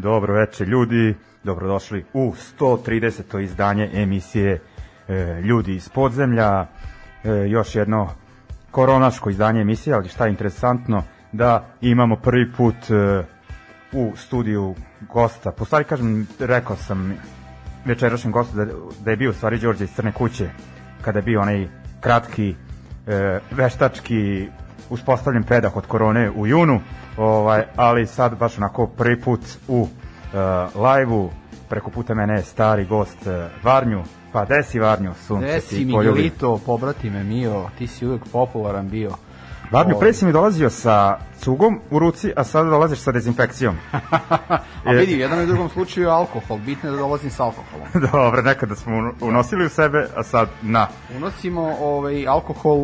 Dobro večer ljudi, dobrodošli u 130. izdanje emisije e, Ljudi iz podzemlja. E, još jedno koronaško izdanje emisije, ali šta je interesantno da imamo prvi put e, u studiju gosta. Po stvari kažem, rekao sam večerašnjem gostu da, da je bio u stvari Đorđe iz Crne kuće, kada je bio onaj kratki e, veštački uspostavljen predah od korone u junu, ovaj, ali sad baš onako prvi put u uh, live-u, preko puta mene je stari gost uh, Varnju, pa desi Varnju, sunce Desi ti mi poljubi. Miguelito, pobratime Mio, ti si uvek popularan bio. Varnju, Ovaj. pre si mi dolazio sa cugom u ruci, a sada dolaziš sa dezinfekcijom. A vidi, u jednom i drugom slučaju je alkohol, bitno je da dolazim sa alkoholom. Dobro, nekada smo uno- unosili u sebe, a sad na. Unosimo ovaj, alkohol,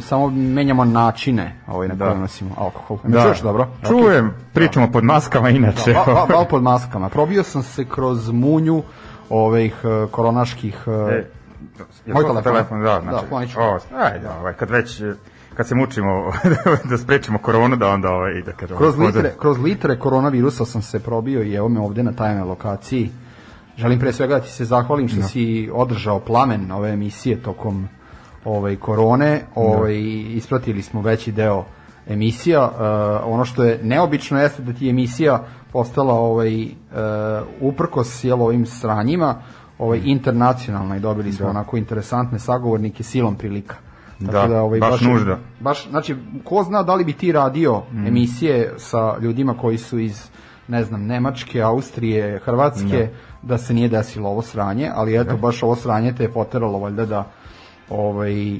samo menjamo načine ovaj, na Da. koje unosimo alkohol. Da. Čuješ dobro? Čujem, pričamo pod maskama inače. Da, ba, ba, ba, pod maskama. Probio sam se kroz munju ovih eh, koronaških... eh, E, Moj telefon. telefon, da, Da, znači. zvonično. o, ajde, ovaj, kad već e, kad se mučimo da sprečimo koronu, da onda ovaj, da kažemo... Kroz pozdrav. litre, kroz litre koronavirusa sam se probio i evo me ovde na tajnoj lokaciji. Želim pre svega da ti se zahvalim što si održao plamen ove emisije tokom ovaj korone. Ovaj ispratili smo veći deo emisija. Uh, ono što je neobično jeste da ti je emisija postala ovaj uh, uprkos jel, ovim sranjima ovaj internacionalna i dobili smo onako interesantne sagovornike silom prilika. Da, baš nužda. Baš, znači, ko zna da li bi ti radio Mm. emisije sa ljudima koji su iz, ne znam, Nemačke, Austrije, Hrvatske, da se nije desilo ovo sranje, ali eto, baš ovo sranje te je poteralo valjda da ovaj,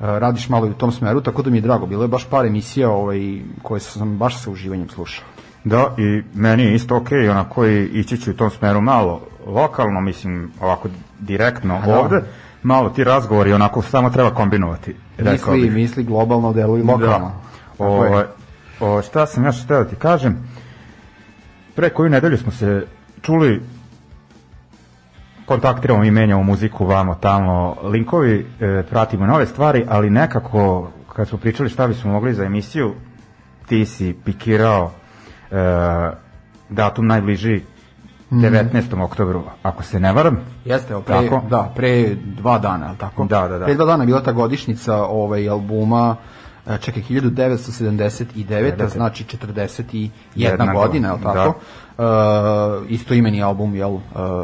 radiš malo i u tom smeru, tako da mi je drago. Bilo je baš par emisija ovaj, koje sam baš sa uživanjem slušao. Da, i meni je isto okej, onako i ići ću u tom smeru malo lokalno, mislim, ovako direktno da. ovde, malo ti razgovori, onako samo treba kombinovati. rekao Misli, bih. misli globalno, deluj lokalno. Da. Tako je. O, o, šta sam još hteo da ti kažem? Pre koju nedelju smo se čuli kontaktiramo i menjamo muziku vamo tamo linkovi, e, pratimo nove stvari, ali nekako kad smo pričali šta bismo mogli za emisiju, ti si pikirao e, datum najbliži. 19. oktobru, ako se ne varam. Jeste, evo, pre, Tako? da, pre dva dana, je tako? Da, da, da. Pre dva dana je bila ta godišnjica ovaj, albuma, e, čekaj, 1979, Da, da. znači 41 Jedna godina, je li tako? da. E, isto imeni album, jel, uh,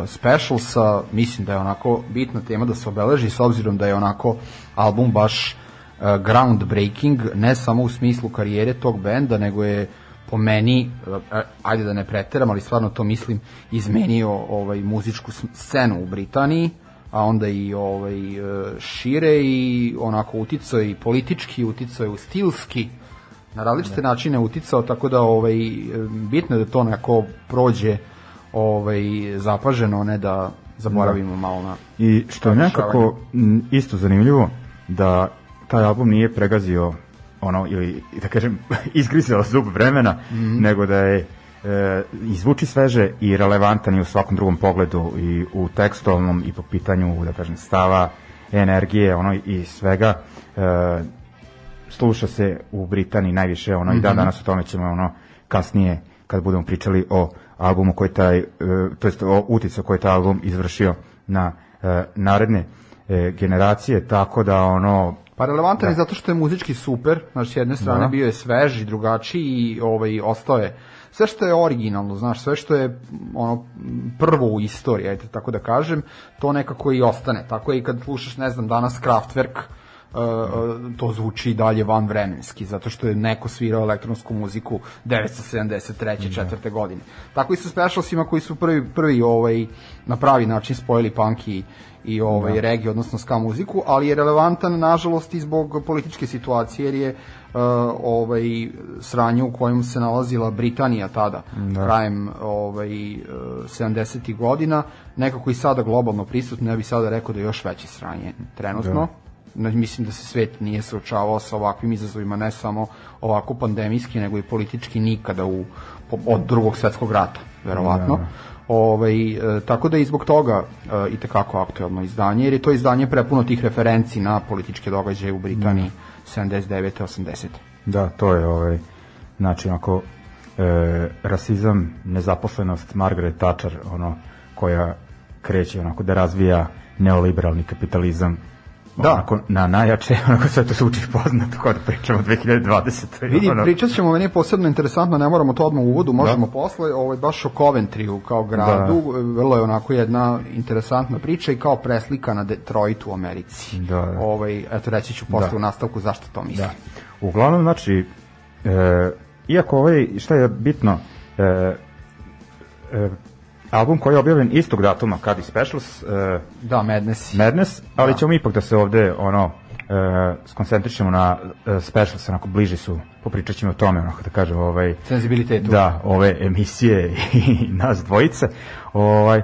Specialsa, mislim da je onako bitna tema da se obeleži, s obzirom da je onako album baš uh, groundbreaking, ne samo u smislu karijere tog benda, nego je po meni, ajde da ne preteram, ali stvarno to mislim, izmenio ovaj muzičku scenu u Britaniji, a onda i ovaj e, šire i onako uticao i politički, uticao je u stilski, na različite načine uticao, tako da ovaj e, bitno je da to nekako prođe ovaj zapaženo, ne da zaboravimo malo na I što je nekako isto zanimljivo da taj album nije pregazio ono ili da kažem izgrizao zub vremena nego da je e, izvuči sveže i relevantan i u svakom drugom pogledu i u tekstualnom i po pitanju da kažem stava energije ono i svega. E, sluša se u Britaniji najviše ono i dan danas o tome ćemo ono kasnije kad budemo pričali o albumu koji taj e, to jest o uticaju koji taj album izvršio na e, naredne e, generacije tako da ono Pa relevantan je zato što je muzički super, znači s jedne strane Da. bio je svež i drugačiji i ovaj, ostao je sve što je originalno, znaš, sve što je ono prvo u istoriji, ajde tako da kažem, to nekako i ostane. Tako je i kad slušaš, ne znam, danas Kraftwerk, uh, to zvuči i dalje van vremenski, zato što je neko svirao elektronsku muziku 973. četvrte godine. Tako i sa specialsima koji su prvi, prvi ovaj, na pravi način spojili punk i, i ovaj, reggae, odnosno ska muziku, ali je relevantan, nažalost, i zbog političke situacije, jer je uh, ovaj, sranje u kojem se nalazila Britanija tada, krajem ovaj, uh, 70. godina, nekako i sada globalno prisutno, ja bih sada rekao da je još veće sranje trenutno. Na- mislim da se svet nije suočavao sa ovakvim izazovima, ne samo ovako pandemijski, nego i politički nikada u, od drugog svetskog rata, verovatno. Ovaj, e, tako da je zbog toga e, i tekako aktuelno izdanje, jer je to izdanje prepuno tih referenci na političke događaje u Britaniji 79. 80. Da, to je ovaj znači onako e, rasizam, nezaposlenost Margaret Thatcher, ono koja kreće onako da razvija neoliberalni kapitalizam Da. onako na najjače, onako sve to zvuči poznato kao da pričamo o 2020. Vidi, ono, pričat ćemo, meni je posebno interesantno, ne moramo to odmah u uvodu, možemo posle, ovaj, baš o Coventryu kao gradu, vrlo je onako jedna interesantna priča i kao preslika na Detroit u Americi. Da, da. Ovaj, eto, reći ću posle Da. u nastavku zašto to mislim. Da. Uglavnom, znači, e, iako ovaj, šta je bitno, e, e, album koji je objavljen istog datuma kad i Specials, e, Da, Madness. Madness, ali Da. ćemo ipak da se ovde ono e, skoncentrišemo na e, Specials, onako bliži su, popričat ćemo o tome, onako da kažem, ovaj, Senzibilitetu. da, ove emisije i nas dvojice, ovaj, e,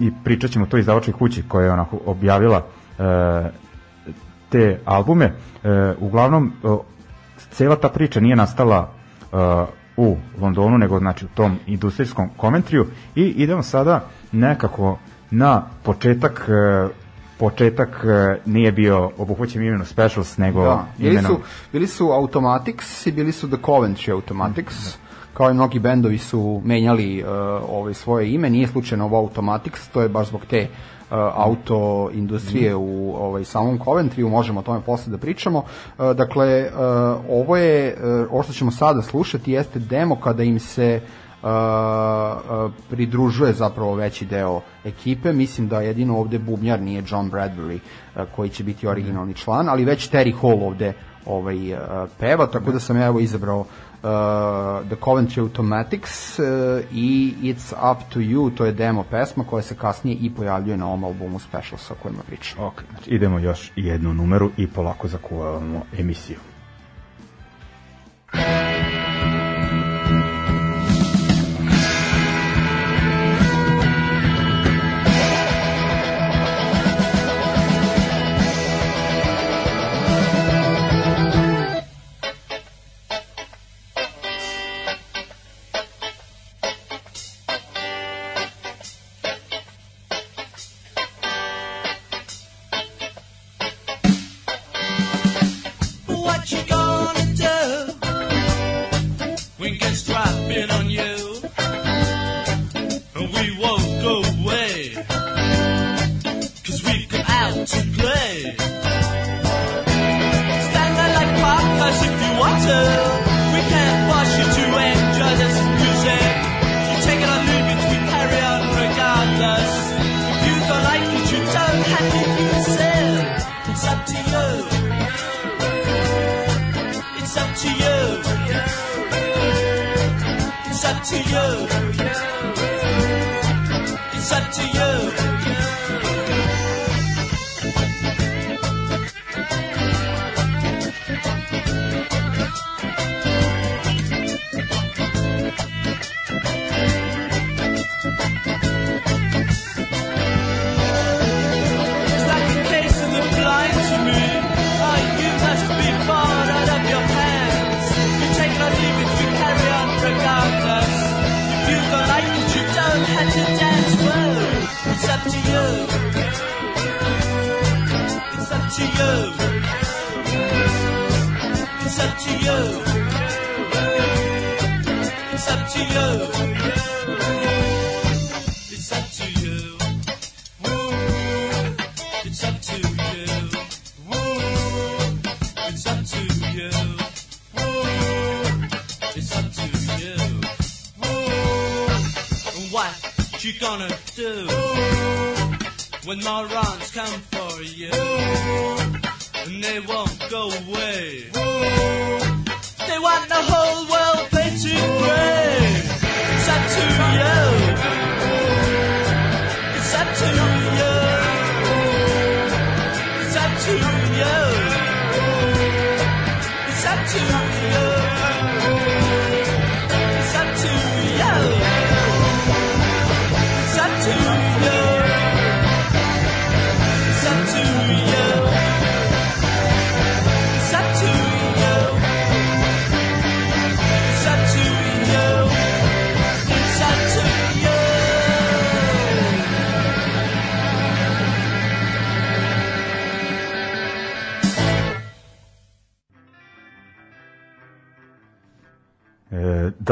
i pričat ćemo o toj izdavačkoj kući koja je onako objavila e, te albume. E, uglavnom, e, cela ta priča nije nastala e, u Londonu, nego znači u tom industrijskom komentriju. I idemo sada nekako na početak e, početak e, nije bio obuhvaćen imenom Specials, nego Da, bili imenom... su, bili su Automatics i bili su The Coventry Automatics. Kao i mnogi bendovi su menjali uh, ovaj svoje ime, nije slučajno ovo Automatics, to je baš zbog te uh, auto industrije u ovaj samom Coventryu, možemo o tome posle da pričamo. Uh, dakle, uh, ovo je, uh, ovo što ćemo sada slušati jeste demo kada im se uh, pridružuje zapravo veći deo ekipe. Mislim da jedino ovde bubnjar nije John Bradbury uh, koji će biti originalni član, ali već Terry Hall ovde ovaj uh, peva, tako da sam ja evo izabrao uh, The Coventry Automatics uh, i It's Up to You, to je demo pesma koja se kasnije i pojavljuje na ovom albumu Specials o kojima pričam. Ok, znači idemo još jednu numeru i polako zakuvavamo emisiju. What up to you. It's up to you. It's up to you. It's up to you. It's up to you. It's up to you. What you gonna do when morons come for you? And they won't go away. Want the whole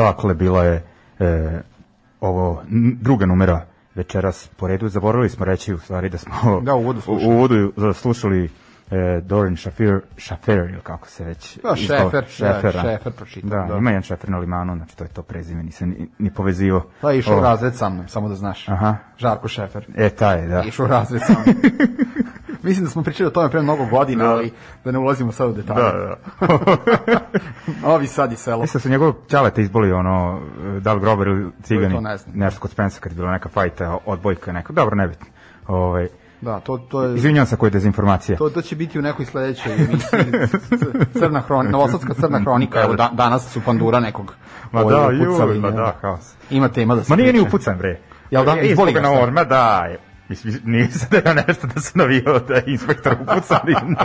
dakle, bila je e, ovo druga numera večeras po redu. Zaboravili smo reći u stvari da smo Da, u uvodu slušali. u uvodu slušali e, Dorin Šafir, Šafer, ili kako se već... Da, izgovara- Šefer, da, Šefera. Šefer pročitam, Da, da. ima jedan Šefer na limanu, znači to je to prezime, nisam ni, ni povezivo. Pa je išao u razred sa mnom, samo da znaš. Aha. Žarko Šefer. E, taj, je, da. Išao u razred sa mnom. Mislim da smo pričali o tome pre mnogo godina, Da. ali da ne ulazimo sad u detalje. Da, da. Novi Sad i selo. Mislim da su njegovog ćaleta izboli ono, da li grobar ili cigani, To ne znam. nešto kod Spensa kad je bila neka fajta, odbojka neka, dobro, nebitno. Ovaj, Da, to, to je... izvinjavam se ako je dezinformacija. To, to će biti u nekoj sledećoj emisiji. Crna hronika, Novosadska crna hronika. Evo, da, danas su pandura nekog Ma da, upucali, ju, ma da, haos. Ima tema da se Ma nije ni upucan, bre. Jel da? Je, Izboli ga na orma, da. je. Mislim, nije sad da ja nešto da sam navijao da je inspektor upucan.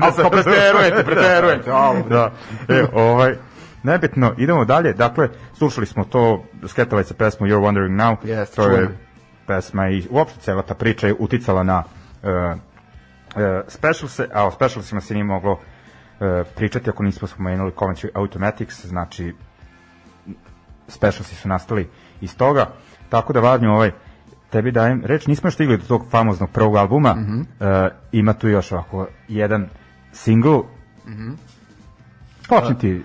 A, pa preterujete, preterujete, bre. Da, e, ovaj, nebitno, idemo dalje. Dakle, slušali smo to, Sketovac pesmu You're Wondering Now. Jeste, to je. Pesma i uopšte cela ta priča je uticala na uh, uh, specialse, a o specialsima se nije moglo uh, pričati ako nismo spomenuli Coventry Automatics, znači specialsi su nastali iz toga, tako da Vladnju ovaj tebi dajem reč, nismo još stigli do tog famoznog prvog albuma, mm -hmm. uh, ima tu još ovako jedan single, mm -hmm. počni ti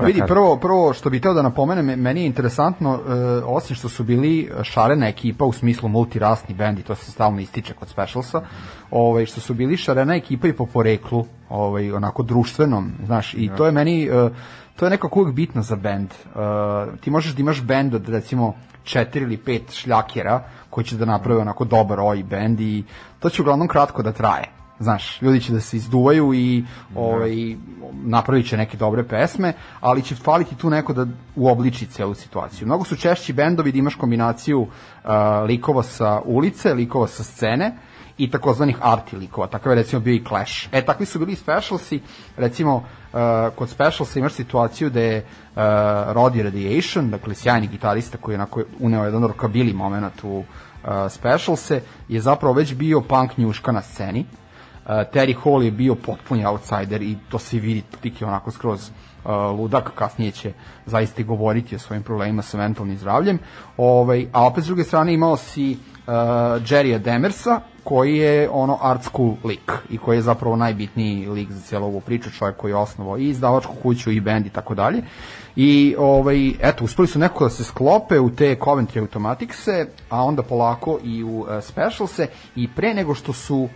vidi, prvo, prvo što bih teo da napomenem, me- meni je interesantno, e, osim što su bili šarena ekipa u smislu multirasni bend i to se stalno ističe kod Specialsa, ovaj, što su bili šarena ekipa i po poreklu, ovaj, onako društvenom, znaš, i to je meni, e, to je nekako uvijek bitno za bend. E, ti možeš da imaš bend od recimo četiri ili pet šljakera koji će da naprave onako dobar oj bend i to će uglavnom kratko da traje. Znaš, ljudi će da se izduvaju i ovaj, napravit će neke dobre pesme, ali će faliti tu neko da uobliči celu situaciju. Mnogo su češći bendovi da imaš kombinaciju uh, likova sa ulice, likova sa scene i takozvanih arti likova. Takav je recimo bio i Clash. E, takvi su bili specialsi, recimo uh, kod specialsa imaš situaciju da je uh, Roddy Radiation, dakle sjajni gitarista koji je onako uneo jedan rockabilly moment u uh, specialse, je zapravo već bio punk njuška na sceni. Uh, Terry Hall je bio potpuni outsider i to se vidi, tik je onako skroz uh, ludak, kasnije će zaista govoriti o svojim problemima sa mentalnim zdravljem. Ovaj, a opet s druge strane imao si uh, Jerrya Demersa, koji je ono art school lik i koji je zapravo najbitniji lik za cijelu ovu priču, čovjek koji je osnovao i izdavačku kuću i bend i tako dalje. I ovaj, eto, uspeli su nekako da se sklope u te Coventry Automaticse, a onda polako i u uh, Specialse i pre nego što su uh,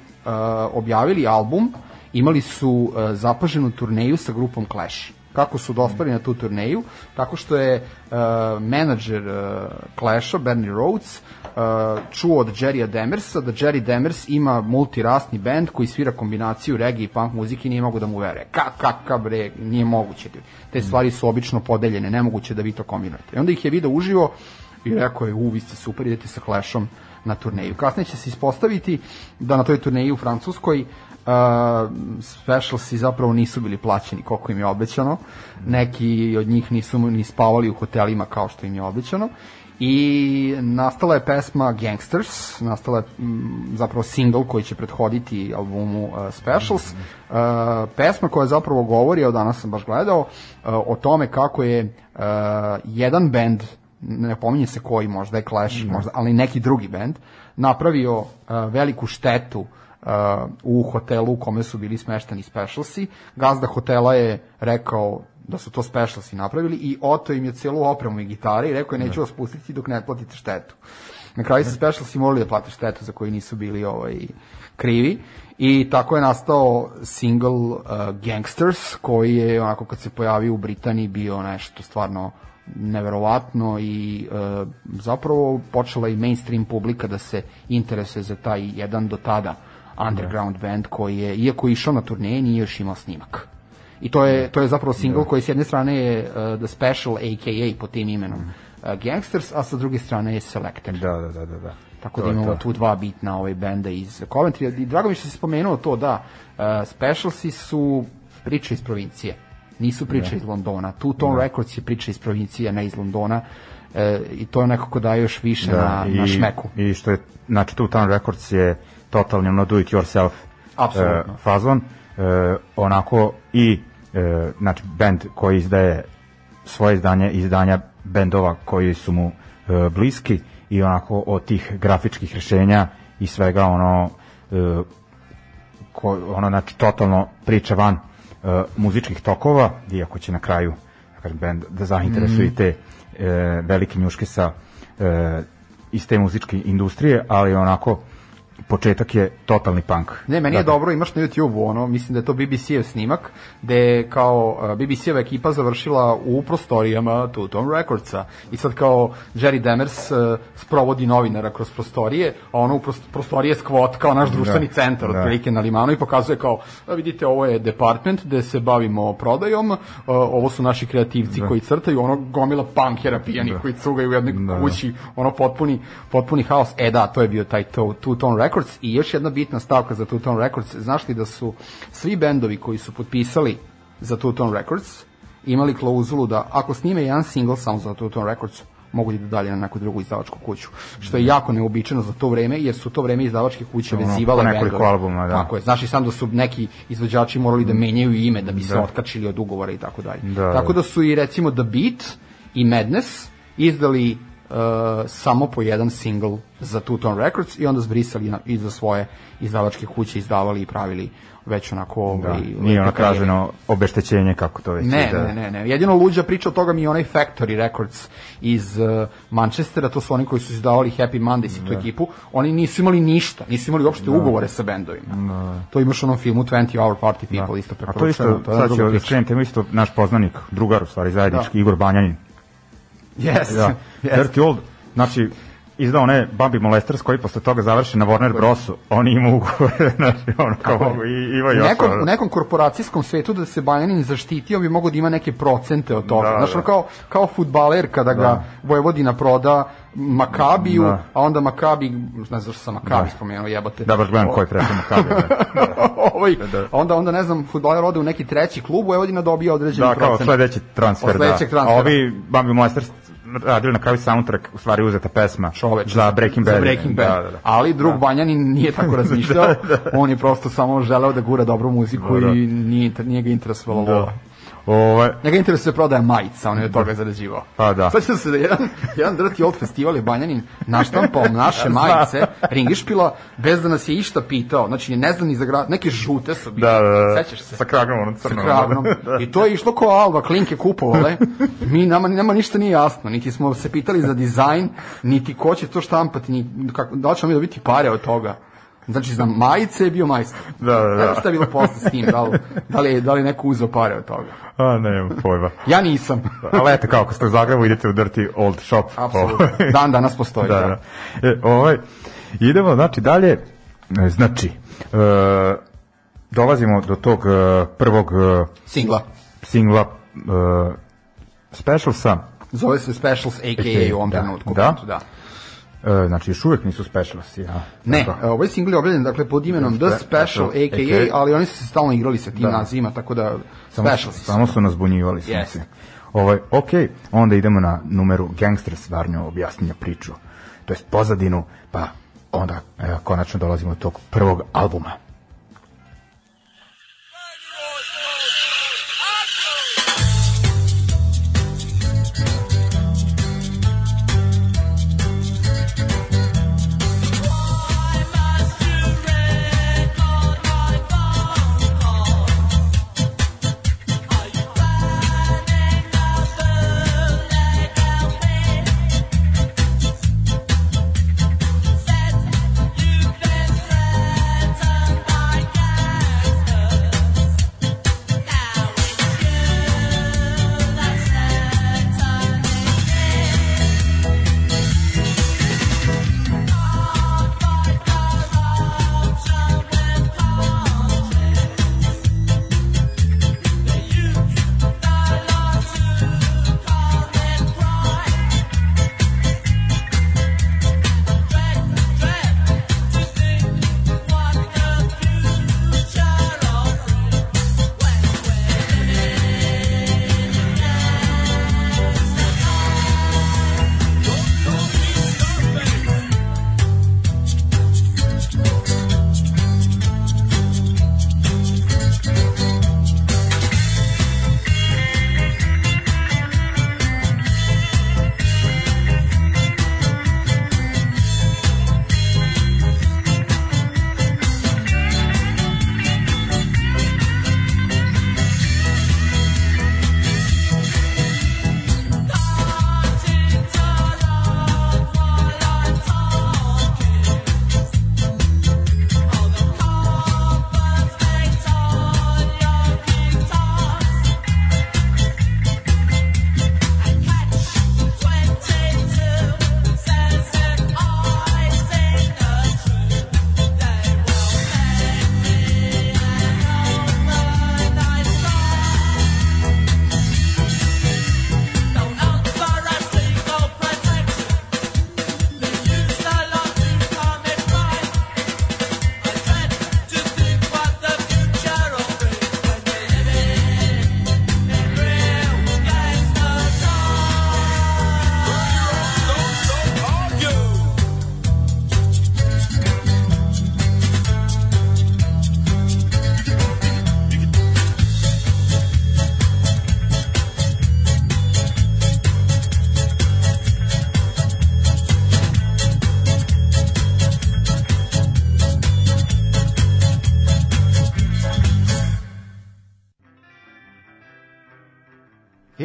objavili album, imali su uh, zapaženu turneju sa grupom Clash. Kako su dospali na tu turneju? Tako što je uh, menadžer uh, Clasha, Bernie Rhodes, uh, čuo od Jerrya Demersa da Jerry Demers ima multirasni band koji svira kombinaciju reggae i punk muzike i nije mogu da mu vere. Ka, kakav bre, nije moguće. Te stvari su obično podeljene, nemoguće da vi to kombinujete. I onda ih je video uživo i rekao je, u, vi ste super, idete sa Clashom na turneju. Kasnije će se ispostaviti da na toj turneji u Francuskoj uh, specialsi zapravo nisu bili plaćeni koliko im je obećano. Neki od njih nisu ni spavali u hotelima kao što im je obećano. I nastala je pesma Gangsters, nastala je mm, zapravo single koji će prethoditi albumu uh, Specials. Uh, pesma koja zapravo govori, evo danas sam baš gledao, uh, o tome kako je uh, jedan band ne pominje se koji, možda je Clash, možda, ali neki drugi bend, napravio uh, veliku štetu uh, u hotelu u kome su bili smešteni specialsi. Gazda hotela je rekao da su to specialsi napravili i oto im je celu opremu i gitare i rekao je neću vas pustiti dok ne platite štetu. Na kraju su specialsi morali da plate štetu za koju nisu bili ovaj, krivi i tako je nastao single uh, Gangsters koji je onako kad se pojavio u Britaniji bio nešto stvarno neverovatno i e, zapravo počela i mainstream publika da se interesuje za taj jedan do tada underground band koji je, iako je išao na turneje, nije još imao snimak. I to je, to je zapravo single koji s jedne strane je uh, The Special, a.k.a. pod tim imenom uh, Gangsters, a sa druge strane je Selector. Da, da, da, da. da. Tako To da imamo to. tu dva bitna ovaj benda iz Coventry. I drago mi što si spomenuo to da uh, Specialsi su priče iz provincije. Nisu priče iz Londona. Two Tone Records je priča iz provincije, ne iz Londona. E, I to nekako daje još više na, na šmeku. I što je, znači, Two Town Records je totalni ono do it yourself e, fazon. E, onako i, e, znači, band koji izdaje svoje izdanje, izdanja bendova koji su mu e, bliski i onako od tih grafičkih rešenja i svega ono e, ko, ono znači totalno priča van muzičkih tokova iako će na kraju da kažem bend da zainteresuje Mhm. mm. te e, velike njuške sa e, iz te muzičke industrije ali onako početak je totalni punk Ne, meni je Dakle, dobro, imaš na YouTube-u, ono, mislim da je to BBC-ev snimak, gde je kao uh, BBC-eva ekipa završila u prostorijama Tone Recordsa i sad kao Jerry Demers uh, sprovodi novinara kroz prostorije, a ono u prost- prostorije skvot kao naš društveni centar, da. otprilike na limanu i pokazuje kao, "A, vidite, ovo je department gde se bavimo prodajom, uh, ovo su naši kreativci koji crtaju, ono gomila punkera pijani koji cugaju u jednoj Da. kući, ono potpuni, potpuni haos. E da, to je bio taj to, Two Tone Records i još jedna bitna stavka za Two Tone Records. Znaš li da su svi bendovi koji su potpisali za Two Tone Records imali klauzulu da ako snime jedan single samo za Two Tone Records mogu da idu dalje na neku drugu izdavačku kuću. Što je jako neobičajeno za to vreme, jer su to vreme izdavačke kuće Ono, vezivale nekoliko bendove. albuma, da. Tako je. Znaš i sam da su neki izvođači morali da menjaju ime da bi se otkačili od ugovora i tako dalje. Da, tako da. da su i recimo The Beat i Madness izdali uh, samo po jedan single za Two Tone Records i onda zbrisali na, i za svoje izdavačke kuće izdavali i pravili već onako Da, ovaj, nije ono traženo obeštećenje kako to već Ne, ide. ne, ne, ne. Jedino luđa priča od toga mi je onaj Factory Records iz uh, Manchestera, to su oni koji su izdavali Happy Mondays i tu ekipu. Oni nisu imali ništa, nisu imali uopšte ugovore sa bendovima. To imaš u onom filmu 20 Hour Party People, isto A to preporučeno. isto, je jedna sad ću da temu isto naš poznanik, drugar u stvari zajednički, Igor Banjanin. Yes, Da. yes. Dirty Old, znači, izdao one Bambi Molesters koji posle toga završi na Warner Brosu. Oni imaju ugovore, znači, ono kao mogu i ima U još. nekom, u nekom korporacijskom svetu da se Banjanin zaštitio bi mogo da ima neke procente od toga. Da, Znaš, da. kao, kao futbaler kada ga Vojvodina proda Makabiju, Da. a onda Makabi, ne znam zašto sam Makabi spomenuo, jebate. Da, baš gledam koji pretremo kabe. ovaj, Da. onda, onda ne znam, futbaler ode u neki treći klub, Vojvodina dobija određeni Da, kao procent. sledeći transfer, Od sledećeg da. A ovi Bambi Molesters radili na kraju soundtrack, u stvari uzeta pesma Čoveče, za Breaking Bad. Za Breaking Bad. Da, da, da. Ali drug Banjanin nije tako razmišljao. On je prosto samo želeo da gura dobru muziku Da, da. i nije, nije ga interesovalo Da. Ovaj, Njega interesuje prodaja majica, on je od toga zarađivao. Pa da. Svećam se da jedan, jedan Dirty Old festival je Banjanin naštampao naše majice, ringišpila, bez da nas je išta pitao. Znači, ne znam ni za grad, neke žute su bile. da, da, da. Sećaš se? Sa kragnom, ono sa crno. kragnom. Da. I to je išlo ko Alba, klinke kupovale. Mi, nama, nama ništa nije jasno. Niti smo se pitali za dizajn, niti ko će to štampati, ni, kako, da li ćemo mi dobiti pare od toga. Znači, za majice je bio majstor. Da, da, da. Znam šta je bilo posle s tim, da li, da li, da li neko uzeo pare od toga. A, ne, pojma. Ja nisam. Ali eto, kao, ako ste u Zagrebu, idete u Dirty Old Shop. Apsolutno. Ovaj. Dan danas postoji. da, da. E, ovaj, idemo, znači, dalje. E, Znači, e, dolazimo do tog e, prvog e, Singla. singla e, Specialsa. Zove se Specials AKA u ovom Da. trenutku. Da? da. E, znači, još uvek nisu Specialsi. Ja. Ne, Tako. e, ovaj singl je objavljen dakle pod imenom The Spe- Special AKA, AKA. ali oni su se stalno igrali sa tim Da. nazivima, tako da Samo, Specials. samo su nas bunjivali. Yes. Ovaj, ok, onda idemo na numeru Gangsters Varnjo objasnjenja priču. To jest pozadinu, pa onda evo, konačno dolazimo do tog prvog albuma.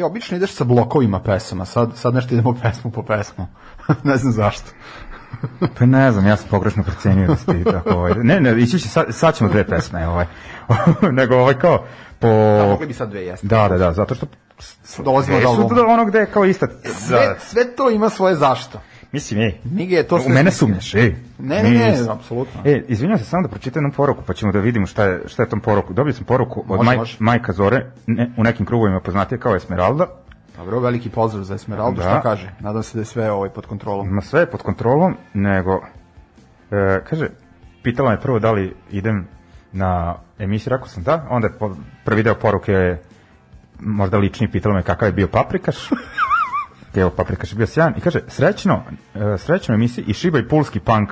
Ti obično ideš sa blokovima pesama, sad, sad nešto idemo pesmu po pesmu. ne znam zašto. Pa ne znam, ja sam pogrešno procenio da ste tako ovaj. Ne, ne, ići će sad, sad ćemo dve pesme, ovaj. Nego ovaj kao po Da, mogli bi sad dve jeste. Da, da, da, zato što Dolazimo do albuma. ono gde je kao ista Sve, da, sve to ima svoje zašto. Mislim ej Mige je to u sve mene smislio. sumnjaš ej Ne, ne, ne, apsolutno. E, izvinjavam se samo da pročitam jednu poruku, pa ćemo da vidimo šta je, šta je tom poruku. Dobio sam poruku od Može, maj, može. Majka Zore, ne, u nekim krugovima poznatije kao Esmeralda. Dobro, veliki pozdrav za Esmeraldu, Da. šta kaže? Nadam se da je sve ovaj pod kontrolom. Ma sve je pod kontrolom, nego, e, kaže, pitala me prvo da li idem na emisiju, rekao sam da, onda je po, prvi deo poruke je možda lični, pitala me kakav je bio paprikaš. Evo, paprikaš je bio sjajan. I kaže, srećno, e, srećno emisiji i šibaj pulski punk.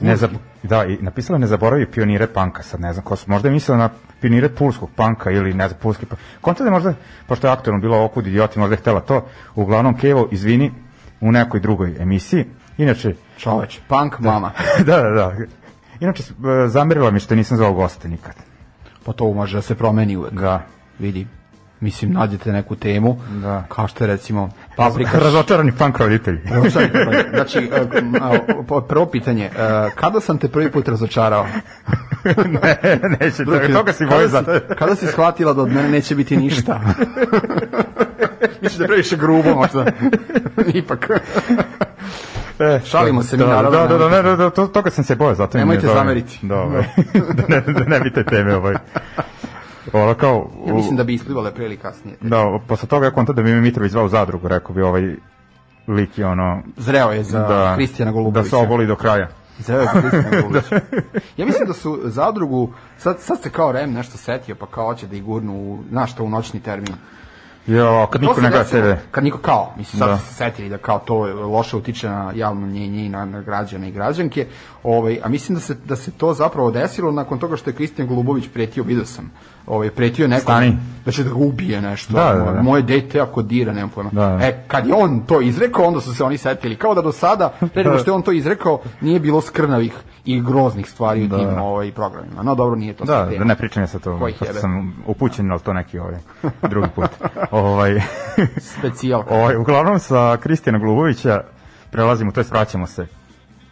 Ne za, da, i napisala ne zaboravi pionire panka, sad ne znam ko su, možda je mislila na pionire pulskog panka ili ne znam, pulski punk. Konta da možda, pošto je aktualno bilo okud idioti, možda je htela to, uglavnom Kevo, izvini, u nekoj drugoj emisiji. Inače, Čoveč, punk mama. da, da, da. Inače, e, zamerila mi što nisam zvao goste nikad. Pa to može da se promeni uvek. Da. Vidi. Mislim, nađete neku temu, Da. kao što je recimo paprika. Razočarani punk roditelji. znači, e, prvo pitanje, e, kada sam te prvi put razočarao? ne, neće, toga, toga si kada, si, kada si shvatila da od mene neće biti ništa? Mislim da je previše grubo možda. Ipak. E, Šalimo se mi, da, naravno. Da, da, da, ne, da, da, to, toga sam se bojao, zato Nemojte zameriti. Da, ovaj, da, ne, da ne bi te teme, ovaj. Ono kao... Ja mislim da bi isplivale pre ili kasnije. Da, posle toga je konta da bi mi Mitrović zvao zadrugu, rekao bi ovaj lik je ono... Zreo je za da, Kristijana Da Golubovića. se oboli do kraja. Zreo je za Kristijana Golubovića. Ja mislim da su zadrugu, sad, sad se kao Rem nešto setio, pa kao hoće da ih gurnu u, znaš što, u noćni termin. Jo, kad niko To ne gleda TV. Kad niko kao, mislim, sad Da. se setili da kao to loše utiče na javno mnjenje i na, na građane i građanke, ovaj, a mislim da se, da se to zapravo desilo nakon toga što je Kristijan Golubović pretio, vidio sam, ovaj, pretio nekom Stani. da će da ga ubije nešto, Da, da, da. moje dete ako dira, nemam pojma. Da, da. E, kad je on to izrekao, onda su se oni setili, kao da do sada, pre nego što je on to izrekao, nije bilo skrnavih i groznih stvari u Da. tim ovaj, programima. No dobro, nije to Da, da ne pričam ja sa to, pošto sam upućen, ali to neki ovaj, drugi put. ovaj, Specijal. ovaj, uglavnom sa Kristijana Glubovića prelazimo, to jest vraćamo se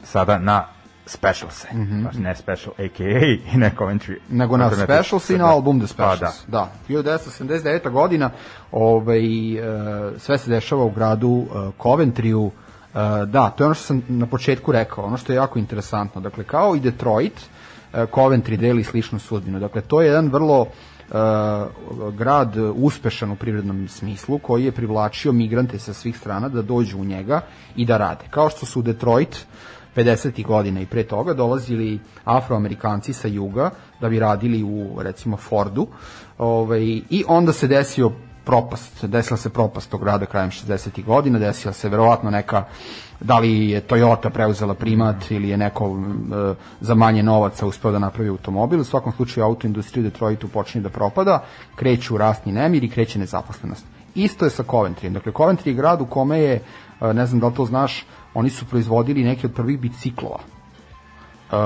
sada na specialse. Mm -hmm. ne special, a.k.a. i ne Coventry. nego na. Specials i na album The Specials. Pa, da. da. 1979. godina ovaj, e, sve se dešava u gradu e, Coventryu. E, da, to je ono što sam na početku rekao, ono što je jako interesantno. Dakle, kao i Detroit, e, Coventry deli sličnu sudbinu. Dakle, to je jedan vrlo e, grad uspešan u privrednom smislu koji je privlačio migrante sa svih strana da dođu u njega i da rade. Kao što su Detroit 50. godina i pre toga dolazili afroamerikanci sa juga da bi radili u recimo Fordu ovaj, i onda se desio propast, desila se propast tog grada krajem 60. godina, desila se verovatno neka da li je Toyota preuzela primat ili je neko e, za manje novaca uspeo da napravi automobil. U svakom slučaju autoindustrija u Detroitu počinje da propada, kreću rastni nemir i kreće nezaposlenost. Isto je sa Coventryjem. Dakle, Coventry je grad u kome je, e, ne znam da li to znaš, oni su proizvodili neke od prvih biciklova. Uh,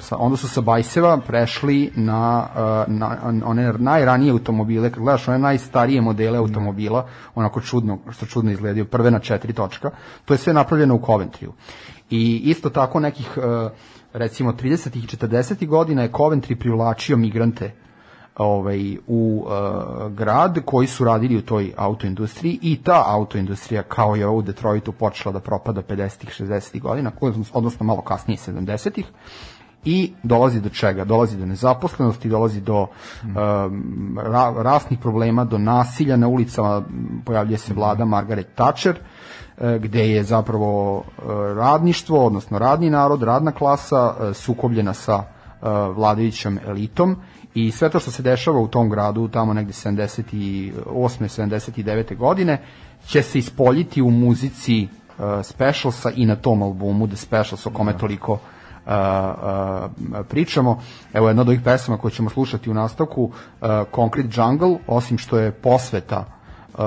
sa, onda su sa bajseva prešli na, uh, na one najranije automobile, kad gledaš one najstarije modele automobila, onako čudno, što čudno izgledaju, prve na četiri točka, to je sve napravljeno u Coventryu. I isto tako nekih, uh, recimo 30. i 40. godina je Coventry privlačio migrante ovaj, u uh, grad koji su radili u toj autoindustriji i ta autoindustrija kao je u Detroitu počela da propada 50-ih, 60-ih godina, odnosno malo kasnije 70-ih i dolazi do čega? Dolazi do nezaposlenosti, dolazi do um, ra, rasnih problema, do nasilja na ulicama, pojavljuje se vlada Margaret Thatcher, e, gde je zapravo radništvo, odnosno radni narod, radna klasa sukobljena sa vladajućom elitom i sve to što se dešava u tom gradu tamo negde 78. 79. godine će se ispoljiti u muzici uh, Specialsa i na tom albumu The Specials o kome toliko uh, uh, pričamo. Evo jedna od ovih pesama koje ćemo slušati u nastavku uh, Concrete Jungle, osim što je posveta uh,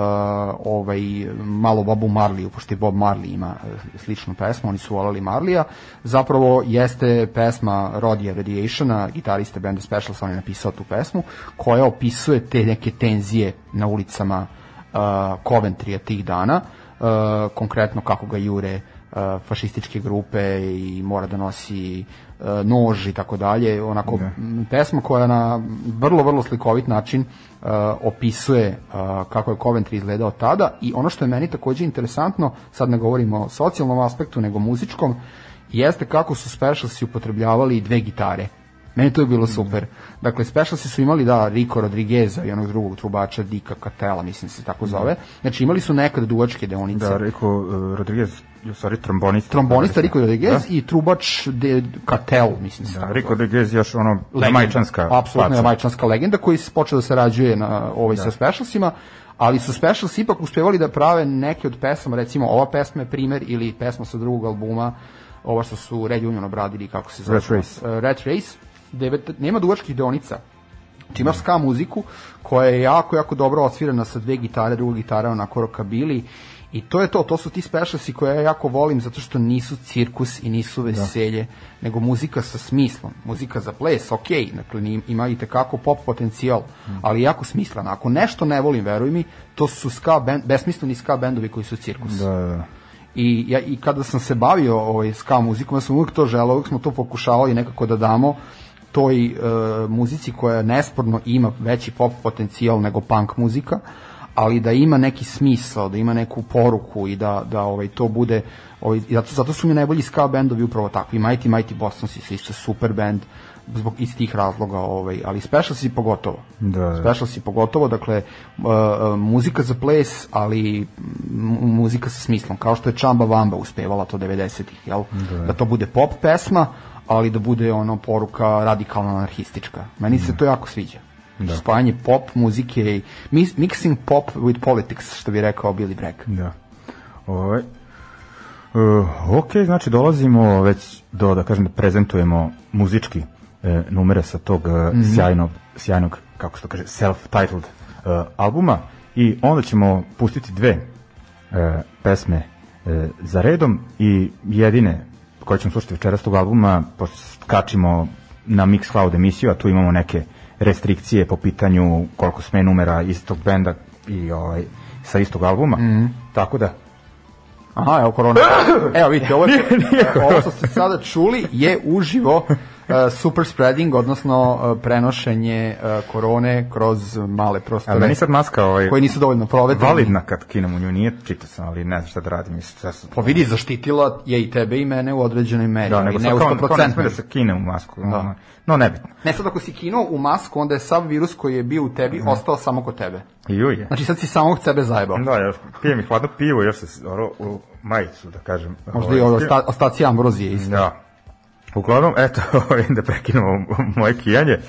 ovaj malo Bobu Marliju, pošto i Bob Marley ima uh, sličnu pesmu, oni su volali Marlija, zapravo jeste pesma Rodija Radiationa, gitariste benda Specials, on je napisao tu pesmu, koja opisuje te neke tenzije na ulicama uh, Coventrya tih dana, uh, konkretno kako ga jure uh, fašističke grupe i mora da nosi uh, nož i tako dalje, onako m, pesma koja na vrlo, vrlo slikovit način uh, opisuje uh, kako je Coventry izgledao tada i ono što je meni takođe interesantno, sad ne govorimo o socijalnom aspektu, nego muzičkom, jeste kako su Specialsi upotrebljavali dve gitare. Meni to je bilo super. Dakle, Specialsi su imali, da, Rico Rodrigueza i onog drugog trubača, Dika Catela, mislim se tako zove. Znači, imali su nekad duvačke deonice. Da, rekao uh, Rodriguez, u stvari trombonista. Trombonista Rico Rodriguez i trubač de Catel, mislim Da, Rico. Rodriguez još ono Legenda. jamajčanska Apsolutno jamajčanska legenda koji se počeo da sarađuje na ovaj sa specialsima, ali su specials ipak uspevali da prave neke od pesama, recimo ova pesma je primer ili pesma sa drugog albuma, ova što su Red Union obradili, kako se zove? Rat Race. Uh, Rat Race, devet, nema duvačkih deonica, Znači ska muziku koja je jako, jako dobro osvirana sa dve gitare, druga gitara onako rokabili i to je to, to su ti specialsi koje ja jako volim zato što nisu cirkus i nisu veselje, nego muzika sa smislom, muzika za ples, ok, dakle ima i tekako pop potencijal, ali jako smislena. Ako nešto ne volim, veruj mi, to su ska band, besmisleni ska bendovi koji su cirkus. Da, da, da. I, ja, I kada sam se bavio ovaj, ska muzikom, ja sam uvijek to želeo, uvijek smo to pokušavali nekako da damo toj e, muzici koja nesporno ima veći pop potencijal nego punk muzika, ali da ima neki smisao, da ima neku poruku i da, da ovaj, to bude, ovaj, zato, zato su mi najbolji ska bendovi upravo takvi, Mighty Mighty Bostonsi su isto super band, zbog istih razloga, ovaj, ali Specialsi pogotovo. Da, da. Specialsi pogotovo, dakle, uh, uh, muzika za ples, ali muzika sa smislom, kao što je Čamba Vamba uspevala to 90-ih, jel? Da. to bude pop pesma, ali da bude ono poruka radikalno anarhistička. Meni se to jako sviđa. Da. Spajanje pop muzike i mixing pop with politics, što bi rekao Billy Bragg. Da. Ovaj. Uh, ok, znači dolazimo već do, da kažem, da prezentujemo muzički e, numere sa tog mm Mhm. sjajnog, sjajnog, kako se to kaže, self-titled e, albuma i onda ćemo pustiti dve e, pesme e, za redom i jedine koje ćemo slušati večeras tog albuma, pošto kačimo na Mixcloud emisiju, a tu imamo neke restrikcije po pitanju koliko sme numera istog benda i ovaj, sa istog albuma. Mhm. Tako da, Aha, evo korona. Evo vidite, ovo, je, ovo što ste sada čuli je uživo super spreading, odnosno uh, prenošenje uh, korone kroz male ali prostore meni sad maska ovaj, koji nisu dovoljno provetreni. validna kad kinem u nju, nije čitao sam, ali ne znam šta da radim. Sad sam- Pa vidi, zaštitila je i tebe i mene u određenoj meri, da, ali nego ne sad kao, kao ne 100%. sme da se kine u masku. Da. ono, No, nebitno. Ne sad ako si kinuo u masku, onda je sav virus koji je bio u tebi ostao samo kod tebe. I je. Znači sad si samog sebe zajebao. Da, ja pijem i hladno pivo, još se oro, u majicu, da kažem. Možda i ovaj, osta, ostaci ambrozije isto. Da. Uglavnom, eto, da prekinemo moje kijanje. E,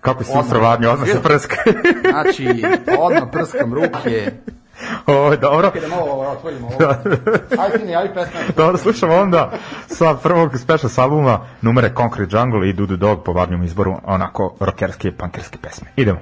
kako si Odmah. odmah se prska. Znači, odmah prskam ruke. Ovo, dobro. Da malo otvorimo ovo. Ajde ti ne javi pesma. Dobro, slušamo onda sa prvog special s albuma numere Concrete Jungle i Dudu Dog po varnjom izboru onako rockerske, punkerske pesme. Idemo.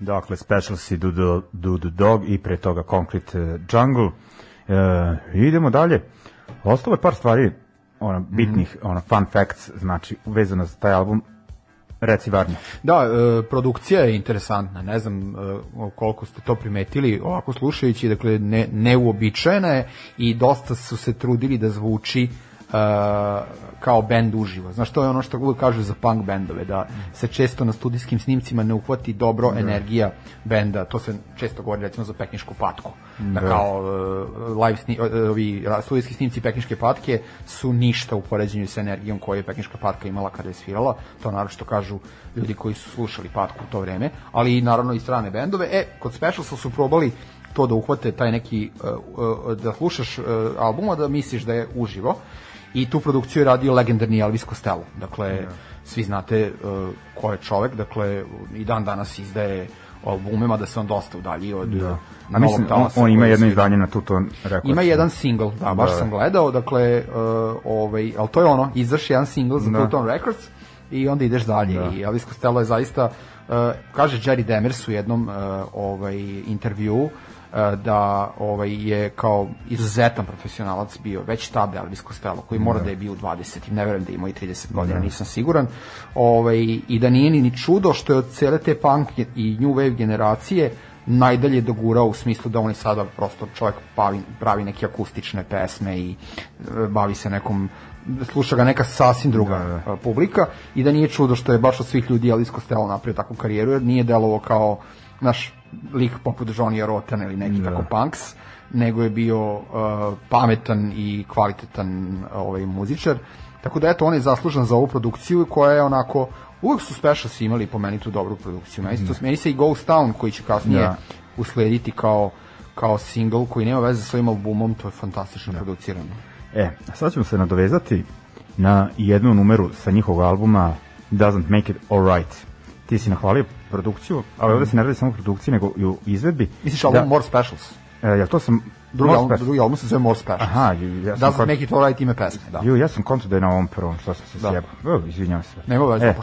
Dakle, Specialsi do the, do the Dog i pre toga Concrete eh, Jungle. E, idemo dalje. Ostalo je par stvari ona, bitnih, ona, fun facts, znači, vezano za taj album. Reci Varnja. Da, e, produkcija je interesantna, ne znam e, koliko ste to primetili, ovako slušajući, dakle, ne, neuobičajena je i dosta su se trudili da zvuči e, kao bend uživo. Znaš, to je ono što uvijek kažu za punk bendove, da se često na studijskim snimcima ne uhvati dobro energija benda, to se često govori recimo za peknišku patku. Da, kao e, live sni, e, ovi studijski snimci pekniške patke su ništa u poređenju sa energijom koju je pekniška patka imala kada je svirala, to naravno što kažu ljudi koji su slušali patku u to vreme, ali i naravno i strane bendove. E, kod Specialsa su probali to da uhvate taj neki uh, uh, da slušaš uh, albuma da misliš da je uživo i tu produkciju je radio legendarni Elvis Costello dakle svi znate uh, ko je čovek dakle i dan danas izdaje albume mada se on dosta udalji od da. A mislim, on, on ima jedno izdanje na Tuton Records. Ima jedan single, da, baš Da. sam gledao, dakle, uh, ovaj, ali to je ono, izaš jedan single za Da. Pluton Records i onda ideš dalje. Da. I Elvis Costello je zaista, uh, kaže Jerry Demers u jednom uh, ovaj, intervju, uh, da ovaj je kao izuzetan profesionalac bio već tada Elvis Costello koji mora da. je bio u 20 ne verujem da je imao i 30 godina nisam siguran. Ovaj i da nije ni ni čudo što je od cele te punk i new wave generacije najdalje dogurao u smislu da on je sada prosto čovjek pravi, pravi neke akustične pesme i e, bavi se nekom sluša ga neka sasvim druga e, publika. I da nije čudo što je baš od svih ljudi Elvis Costello napravio takvu karijeru jer nije delovo kao naš lik poput Johnny Rotten ili neki tako punks nego je bio uh, pametan i kvalitetan ovaj muzičar tako da eto on je zaslužan za ovu produkciju koja je onako uvek su Specials imali po meni tu dobru produkciju meni, se to, meni se i Ghost Town koji će kasnije Da. uslediti kao kao single koji nema veze sa ovim albumom, to je fantastično producirano. E, a sad ćemo se nadovezati na jednu numeru sa njihovog albuma Doesn't Make It Alright. Ti si nahvalio produkciju, ali ovde se ne radi samo o produkciji, nego i u izvedbi. Misliš album More Specials? E, jel to sam... Drugi album, drugi album se zove More Specials. Aha, ju- ja sam Doesn't kod- Make It Alright ime pesme, da. Ju, ja sam konto da je na ovom prvom, što sam se Da. sjebao. O, izvinjavam se. Nema veze, E.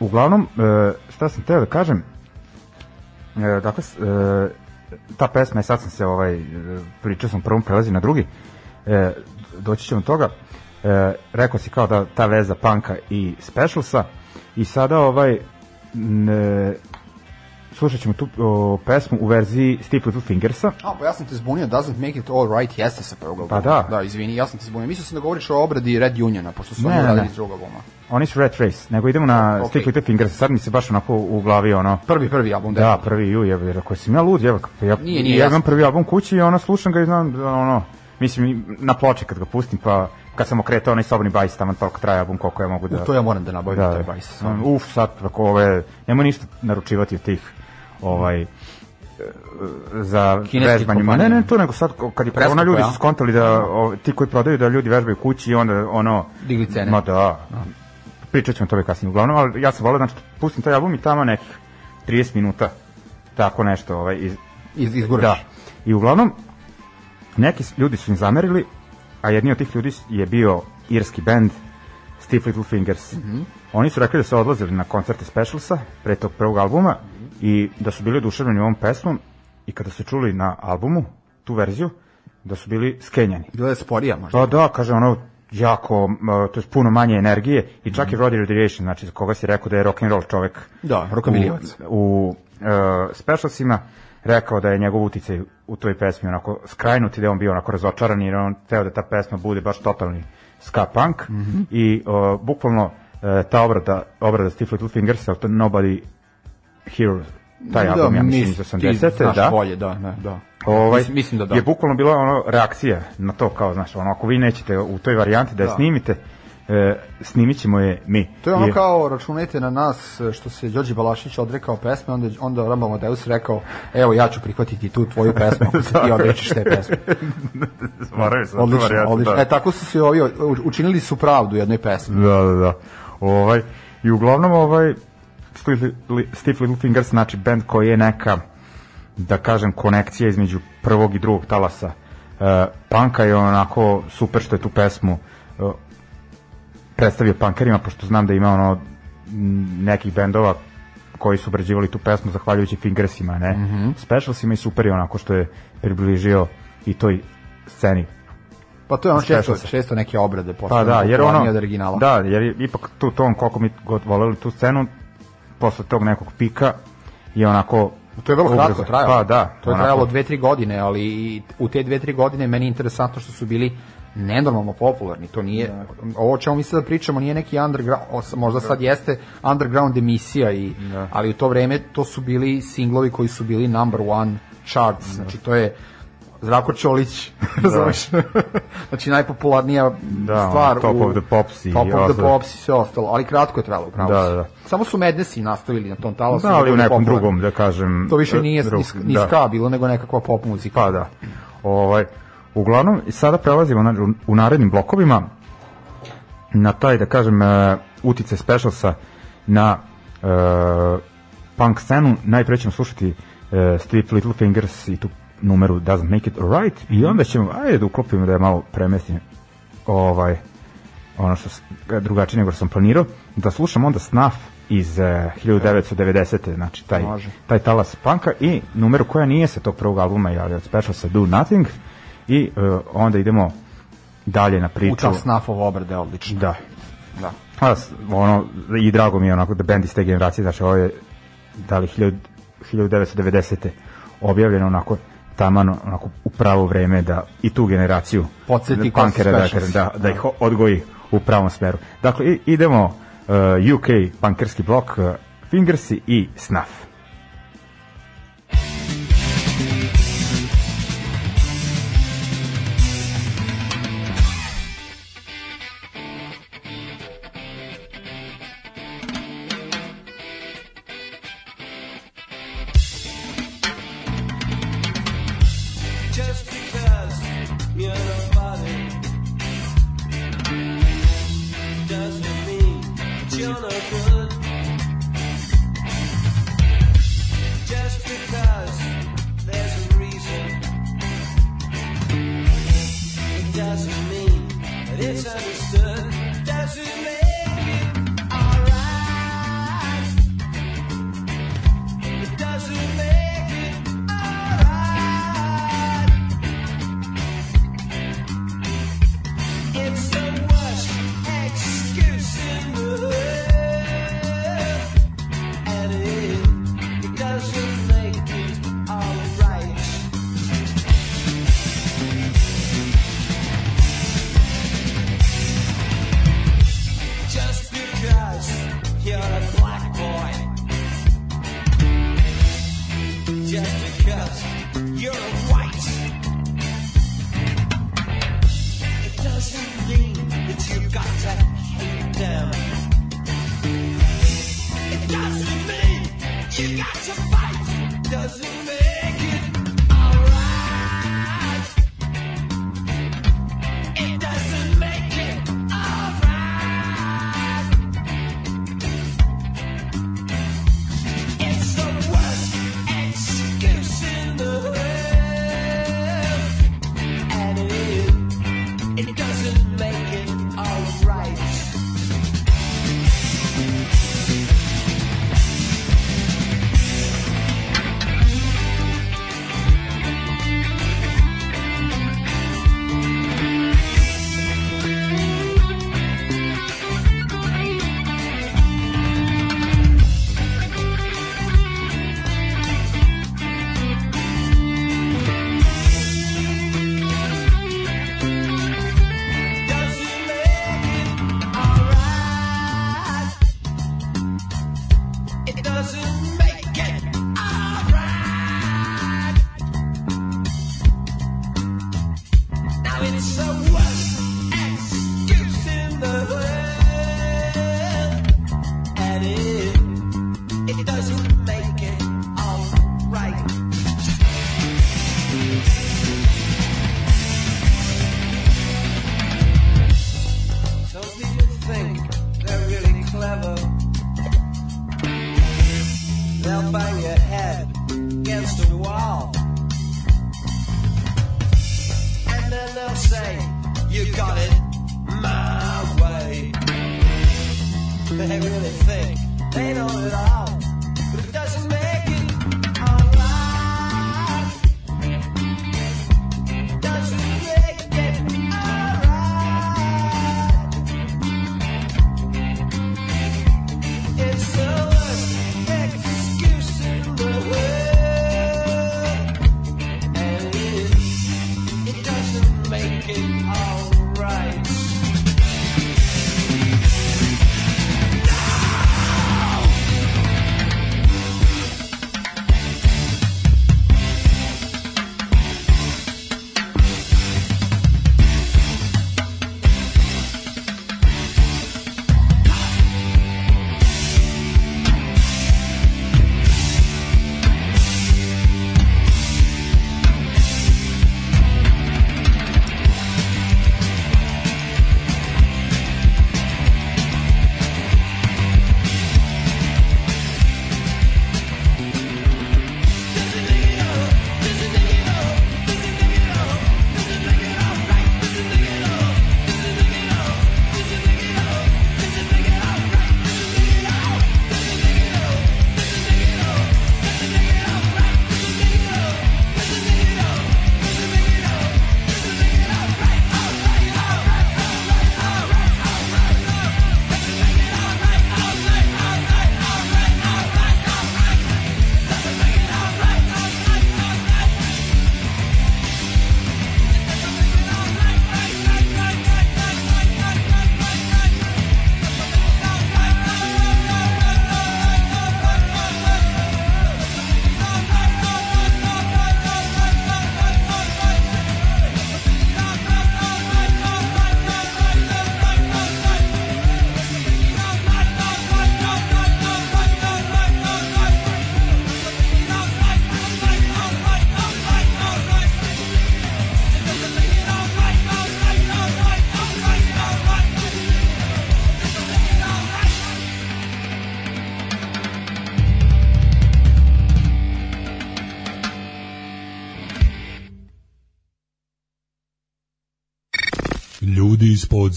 Uglavnom, e, šta sam teo da kažem, e, dakle, e, ta pesma, sad sam se ovaj, e, pričao sam prvom prelazi na drugi, e, doći ćemo toga, e, rekao si kao da ta veza panka i specialsa i sada ovaj ne, slušat ćemo tu o, pesmu u verziji Steve Little Fingersa A, pa ja sam te zbunio, Doesn't Make It All Right, jeste sa prvog albuma. Pa da. Da, izvini, ja sam te zbunio. Mislio sam da govoriš o obradi Red Uniona, pošto su Ne, oni radili iz drugog albuma. oni su Red Race, nego idemo na Ok. Steve Little Fingersa sad mi se baš onako u glavi ono Prvi, prvi album. Da, definitivno. prvi ju, je, jer ako sam ja lud, je, pa ja, Nije, nije, ja imam prvi album kući i ono, slušam ga i znam, da, ono, mislim, na ploče kad ga pustim, pa kad sam okretao onaj sobni bajs, tamo toliko traje album koliko ja mogu da... To ja moram da nabavim, da, taj bajs. um, uf, sad, ako ove, nemoj ništa naručivati od tih, ovaj, za Kineske vežbanje. Ma ne, ne, to nego sad kad je Preskupo, korona ljudi ja? su skontali da o, ti koji prodaju da ljudi vežbaju kući i onda ono Digli cene. Ma da. Pričat ćemo o tome kasnije. Uglavnom, ali ja sam volio, znači, pustim taj album i tamo nekih 30 minuta tako nešto ovaj, iz, Iz, izguraš. Da. I uglavnom, neki ljudi su im zamerili, a jedni od tih ljudi je bio irski band Steve Little Fingers. Oni su rekli da su odlazili na koncerte Specialsa pre tog prvog albuma i da su bili oduševljeni ovom pesmom i kada su čuli na albumu tu verziju, da su bili skenjani. Bilo je sporija možda. Pa da, kaže ono jako, to je puno manje energije i čak i Roddy Radiation, znači za koga si rekao da je rock and roll čovek Da, u, u uh, specialsima rekao da je njegov uticaj u toj pesmi onako skrajnut i da je on bio onako razočaran jer on teo da ta pesma bude baš totalni ska punk i uh, bukvalno uh, ta obrada, obrada Steve Little Fingersa, to Nobody Here, taj album, ja mislim, iz 80. Ti znaš da. bolje, da, da, da. Ovaj, mislim, mislim da da. Je bukvalno bila ono reakcija na to kao, znaš, ono, ako vi nećete u toj varijanti da je Da. snimite, e, snimit ćemo je mi. To je ono I- kao računajte na nas što se Đorđe Balašić odrekao pesme, onda, onda Ramba Amadeus rekao, evo ja ću prihvatiti tu tvoju pesmu ti odrećeš te pesme. Moraju se tu Odlično, varijantu, odlično. da. E, tako su se ovi, učinili su pravdu jednoj pesmi. Da, da, da. Ovaj, I uglavnom, ovaj, Steve, Li- Steve Little Fingers, znači band koji je neka, da kažem, konekcija između prvog i drugog talasa e, panka je onako super što je tu pesmu e, predstavio pankerima, pošto znam da ima ono nekih bendova koji su obrađivali tu pesmu zahvaljujući Fingersima, ne? Mhm. Specialsima i super je onako što je približio i toj sceni Pa to je ono često, često neke obrade Pa postane da, jer ono, od originala. da, jer je ipak tu ton, koliko mi god voleli tu scenu, posle tog nekog pika je onako To je vrlo kratko trajalo. Pa da. To je onako- trajalo dve, tri godine, ali u te dve, tri godine meni je interesantno što su bili nenormalno popularni. To nije, ovo o čemu mi sada pričamo nije neki underground, možda sad jeste underground emisija, i, ali u to vreme to su bili singlovi koji su bili number one charts. Znači to je Zdravko Čolić, razumeš? znači najpopularnija Da, stvar Top u, of the Pops i Top of the. Pops i sve ostalo, ali kratko je trajalo, upravo Da, da, da. Samo su Madnessi nastavili na tom talasu. Da, ali u nekom popularni. drugom, da kažem... To više nije drug- ni, da. ska bilo, nego nekakva pop muzika. Pa da. Ovaj, uglavnom, i sada prelazimo na, u narednim blokovima na taj, da kažem, uh, utice specialsa na uh, punk scenu. Najpre ćemo slušati uh, Steve Little Fingers i tu numeru Doesn't Make It Alright i onda ćemo, ajde da uklopimo da je malo premestim ovaj, ono što drugačije nego što sam planirao, da slušam onda Snuff iz uh, 1990. Znači taj, Može. taj talas panka i numeru koja nije sa tog prvog albuma, ali od Special sa Do Nothing i uh, onda idemo dalje na priču. U ta snafov obrade, odlično. Da. Da. A, ono, i drago mi je onako da bend iz te generacije, znači ovo je da li 1000 1990. objavljeno onako taman onako u pravo vreme da i tu generaciju Podsjeti punkera da, da, da ih odgoji u pravom smeru. Dakle, idemo uh, UK punkerski blok uh, Fingersi i Snuff.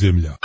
Ljudi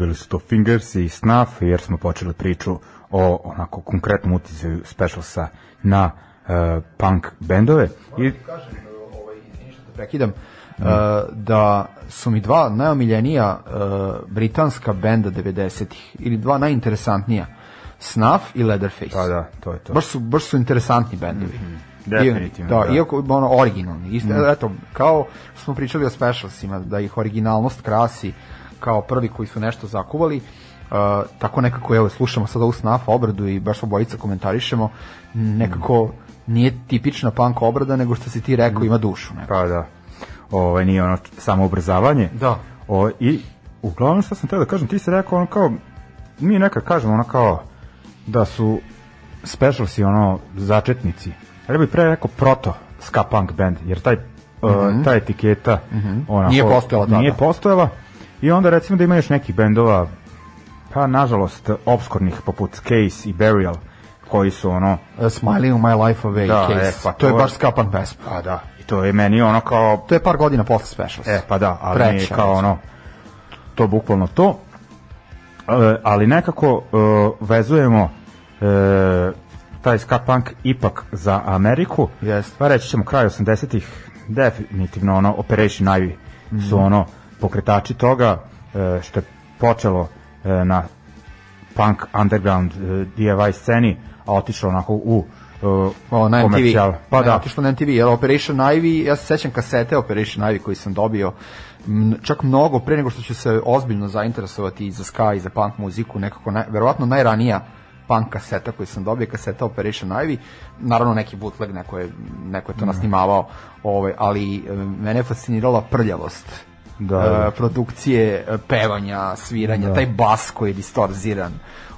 bili su to Fingers i Snuff, jer smo počeli priču o onako konkretnom uticaju Specialsa na uh, punk bendove. I, kažem, ovaj, te prekidam, uh, da su mi dva najomiljenija uh, britanska benda 90-ih, ili dva najinteresantnija, Snuff i Leatherface. pa da, to je to. Baš su, baš su interesantni bendovi. Definitivno, Da, da. iako ono originalni. Isto, eto, kao smo pričali o specialsima, da ih originalnost krasi kao prvi koji su nešto zakuvali, uh, tako nekako, evo, slušamo sada ovu snaf obradu i baš obojica komentarišemo, nekako nije tipična punk obrada, nego što si ti rekao, ima dušu. Neko. Pa da. Ovaj nije ono samo ubrzavanje. Da. O, I uglavnom što sam teo da kažem, ti si rekao ono kao, mi nekad kažemo ono kao da su specialsi ono začetnici. Ja bih pre rekao proto ska punk band, jer taj uh, ta etiketa onako, Mhm. Nije postojala tada. Nije postojala. I onda recimo da ima još nekih bendova pa nažalost obskurnih poput Case i Burial koji su ono Smiling my life away Da, case. e, pa to je to- baš ska punk pesma. pa da i to je meni ono kao To je par godina posle specials. E, pa da, ali Preče, mi je kao ono, to bukvalno to. E, ali nekako e, vezujemo e, taj ska punk ipak za Ameriku. Jest. Pa reći ćemo kraj 80-ih, definitivno ono Operation Ivy su Mhm. ono pokretači toga e, što je počelo e, na punk underground e, DIY sceni, a otišlo onako u e, O, na MTV. Pa Ne, da, Otišlo na MTV, jer Operation Ivy, ja se sećam kasete Operation Ivy koji sam dobio, m, čak mnogo pre nego što ću se ozbiljno zainteresovati i za ska i za punk muziku, nekako, naj, verovatno najranija punk kaseta koju sam dobio, kaseta Operation Ivy, naravno neki bootleg, neko je, neko je to nasnimavao, ovaj, ali mene je fascinirala prljavost Da, da. produkcije, e, pevanja, sviranja, taj bas koji je distorziran.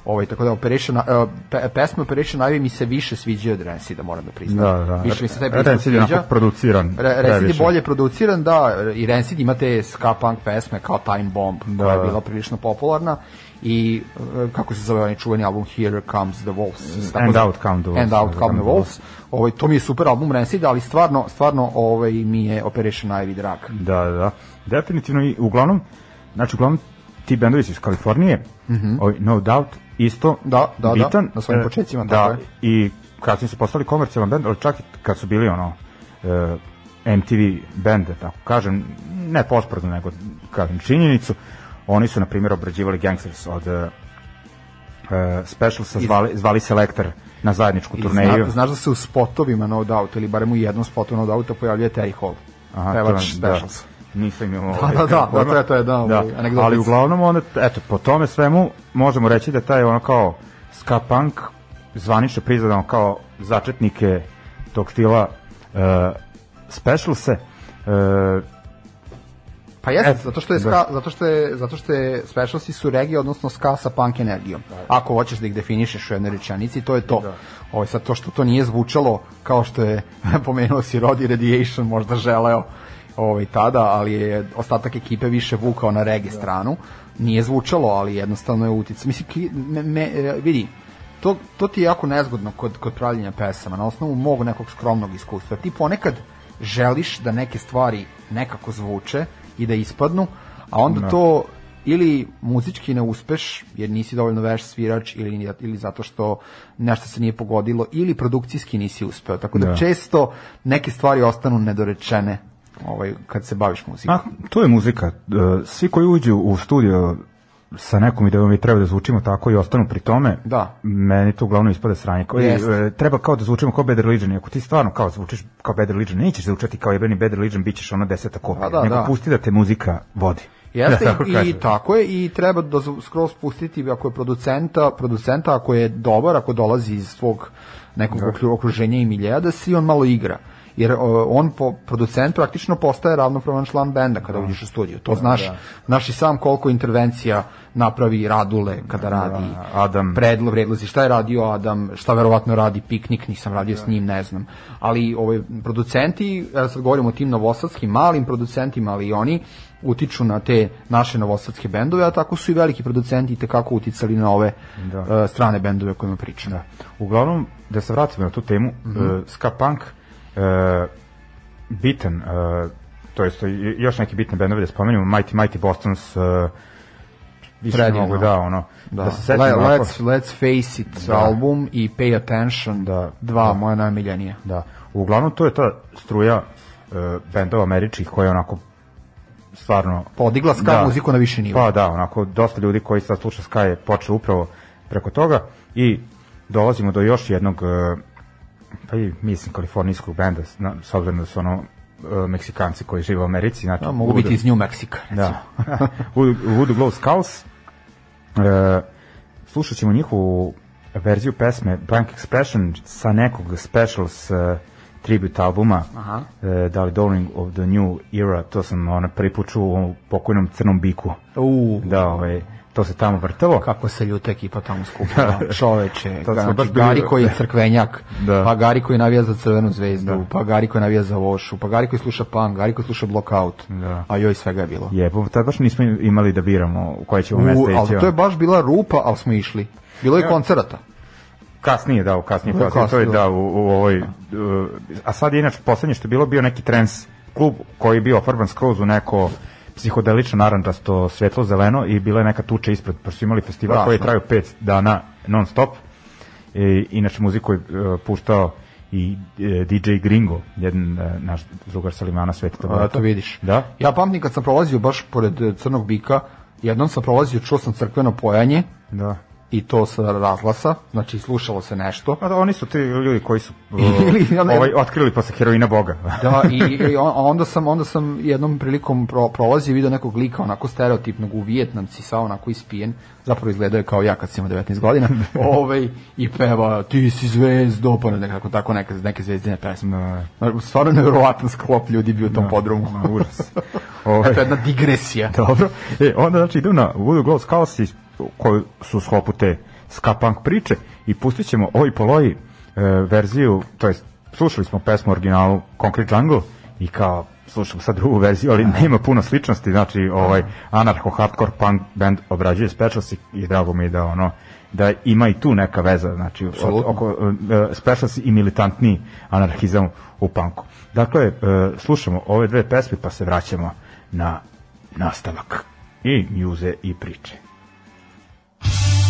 Ovaj tako da Operation uh, pe, pesme Operation Ivy mi se više sviđaju od Rancida, moram da priznam. Da, da. Više mi se taj pristup Rancid je sviđa. produciran Rancid je bolje produciran, da, i Rancid ima te ska punk pesme kao Time Bomb, koja je da. bila prilično popularna i e, kako se zove onaj čuveni album Here Comes the Wolves. Tako And zove. Out Come the Wolves. And Out Come the Wolves. Ovaj, to mi je super album Rancid, ali stvarno, stvarno ovaj, mi je Operation Ivy drag. Da, da, da. Definitivno i uglavnom, znači uglavnom ti bendovi iz Kalifornije, ovaj, No Doubt, isto. Da, da, da, bitan. na svojim e, početcima, da, je. i kasnije su postali komercijalan bend, ali čak i kad su bili ono, e, MTV band, da tako kažem, ne posporedno, nego kažem činjenicu, oni su, na primjer, obrađivali Gangsters od e, e, Specialsa, zvali, zvali Selector na zajedničku turneju. Zna, znaš da se u spotovima No Doubt, ili barem u jednom spotu No Doubt pojavljuje Terry Hall, Aha, pevač to- Specials. Da, nisam imao... Da, da, da, da, to je- to je, da, ovaj, anegdotica. ali uglavnom, onda, eto, po tome svemu možemo reći da taj ono kao ska punk zvanično priznano kao začetnike tog stila uh, specialse uh, Pa jeste, Eto, zato što je da. ska, zato što je zato što je specialsi su regija odnosno ska sa punk energijom. Ako hoćeš da ih definišeš u jednoj rečenici, to je to. Ovo sad to što to nije zvučalo kao što je pomenuo si Rodi Radiation možda želeo ovaj tada, ali je ostatak ekipe više vukao na reggae stranu. Nije zvučalo, ali jednostavno je utic. Mislim, ki- me, me, e, vidi, to, to ti je jako nezgodno kod, kod pravljenja pesama, na osnovu mog nekog skromnog iskustva. Ti ponekad želiš da neke stvari nekako zvuče i da ispadnu, a onda to ili muzički ne uspeš jer nisi dovoljno veš svirač ili, ili zato što nešto se nije pogodilo ili produkcijski nisi uspeo. Tako da, Da. često neke stvari ostanu nedorečene ovaj, kad se baviš muzikom. a, to je muzika. E, Svi koji uđu u studio sa nekom idejom i treba da zvučimo tako i ostanu pri tome, Da. meni to uglavnom ispade sranje. Kao, Jeste. e, treba kao da zvučimo kao Bad Religion, i ako ti stvarno kao zvučiš kao Bad Religion, nećeš zvučati kao jebeni Bad Religion, bit ćeš ono deseta kopija, Pa da, nego da. pusti da te muzika vodi. Jeste Da tako i, i tako je i treba da skroz pustiti ako je producenta, producenta ako je dobar, ako dolazi iz svog nekog okru- okruženja i miljeja, da si on malo igra. Jer on po producent praktično postaje ravnopravan član benda kada uđeš u studiju. To znaš, znaš i sam koliko intervencija napravi Radule kada radi Adam. predlo predlozi šta je radio Adam, šta verovatno radi Piknik, nisam radio s njim, ne znam. Ali ovaj producenti, ja sad govorimo o tim novosadskim malim producentima, ali i oni utiču na te naše novosadske bendove, a tako su i veliki producenti te kako uticali na ove Da. eh, strane bendove o kojima pričam. Da. Uglavnom, da se vratimo na tu temu, Mhm. e, ska punk, e, bitan, e, to jest još neki bitne bendove da spomenemo, Mighty Mighty Bostons, e, više ne Predivno. mogu da, ono, da, Da. se setim Le- onako- let's, let's Face It Da. album i Pay Attention, Da. dva Da. moja najmiljenija. Da. Uglavnom to je ta struja uh, bendova američkih koja je onako stvarno Podigla ska muziku na više nivo. Pa da, onako dosta ljudi koji sad sluša ska je počeo upravo preko toga i dolazimo do još jednog uh, pa i mislim kalifornijskog benda na, s obzirom da su ono uh, Meksikanci koji žive u Americi znači Da, mogu biti iz New Mexico. Da. Voodoo Voodoo Glow Skulls. E, slušat ćemo njihovu verziju pesme Blank Expression sa nekog Specials e, tribute albuma Aha. e, da li Dawning of the New Era, to sam ono, prvi put čuo u pokojnom crnom biku. U, Da, ovaj, to se tamo vrtelo. kako se ljuta ekipa tamo skupila. Čoveče, To znači, baš bili- Gari koji je crkvenjak, Da. pa Gari koji navija za Crvenu zvezdu, Da. pa Gari koji navija za Vošu, pa Gari koji sluša punk, Gari koji sluša Blockout, Da. a joj svega je bilo. Jebo, tad baš nismo imali da biramo u koje ćemo U, mesta ali ići. to je baš bila rupa, ali smo išli. Bilo je koncerata. Kasnije, da, u kasnije Da, fazi, to je da, u, u ovoj, uh, a sad je inače poslednje što je bilo bio neki trans klub koji je bio ofarban skroz u neko psihodelično naranđasto svetlo zeleno i bila je neka tuča ispred, pa su imali festival Strašno. koji je trajao pet dana non stop. I, inače muziku je uh, puštao i e, DJ Gringo, jedan e, naš drugar sa limana Sveti A, Tobata. to vidiš. Da? Ja pamtim kad sam prolazio baš pored e, Crnog bika, jednom sam prolazio, čuo sam crkveno pojanje Da. I to sa razglasa, znači slušalo se nešto. Pa da, oni su ti ljudi koji su uh, Ili, ovaj, otkrili posle heroina Boga. Da, i, i on- a onda sam onda sam jednom prilikom pro, prolazio i video nekog lika onako stereotipnog u Vijetnamci sa onako ispijen, zapravo izgledao je kao ja kad sam imao 19 godina. ovaj i peva ti si zvezdo, pa nekako tako neke neke zvezdine pesme. Da. Stvarno nevjerovatan sklop ljudi bio u tom podrumu. Ma, užas. Ovaj, Eto jedna digresija. Dobro. E, onda znači idu na Voodoo Glow Skulls i- koji su u sklopu te ska punk priče. I pustit ćemo Oj Poloj e, verziju, to jest slušali smo pesmu originalu Concrete Jungle i kao slušamo sad drugu verziju, ali nema puno sličnosti, znači ovaj anarcho hardcore punk band obrađuje Specials i, i drago mi je da ono da ima i tu neka veza, znači od- oko uh, Specials i militantni anarhizam u punku. Dakle, uh, slušamo ove dve pesme pa se vraćamo na nastavak i njuze i priče. Thank you.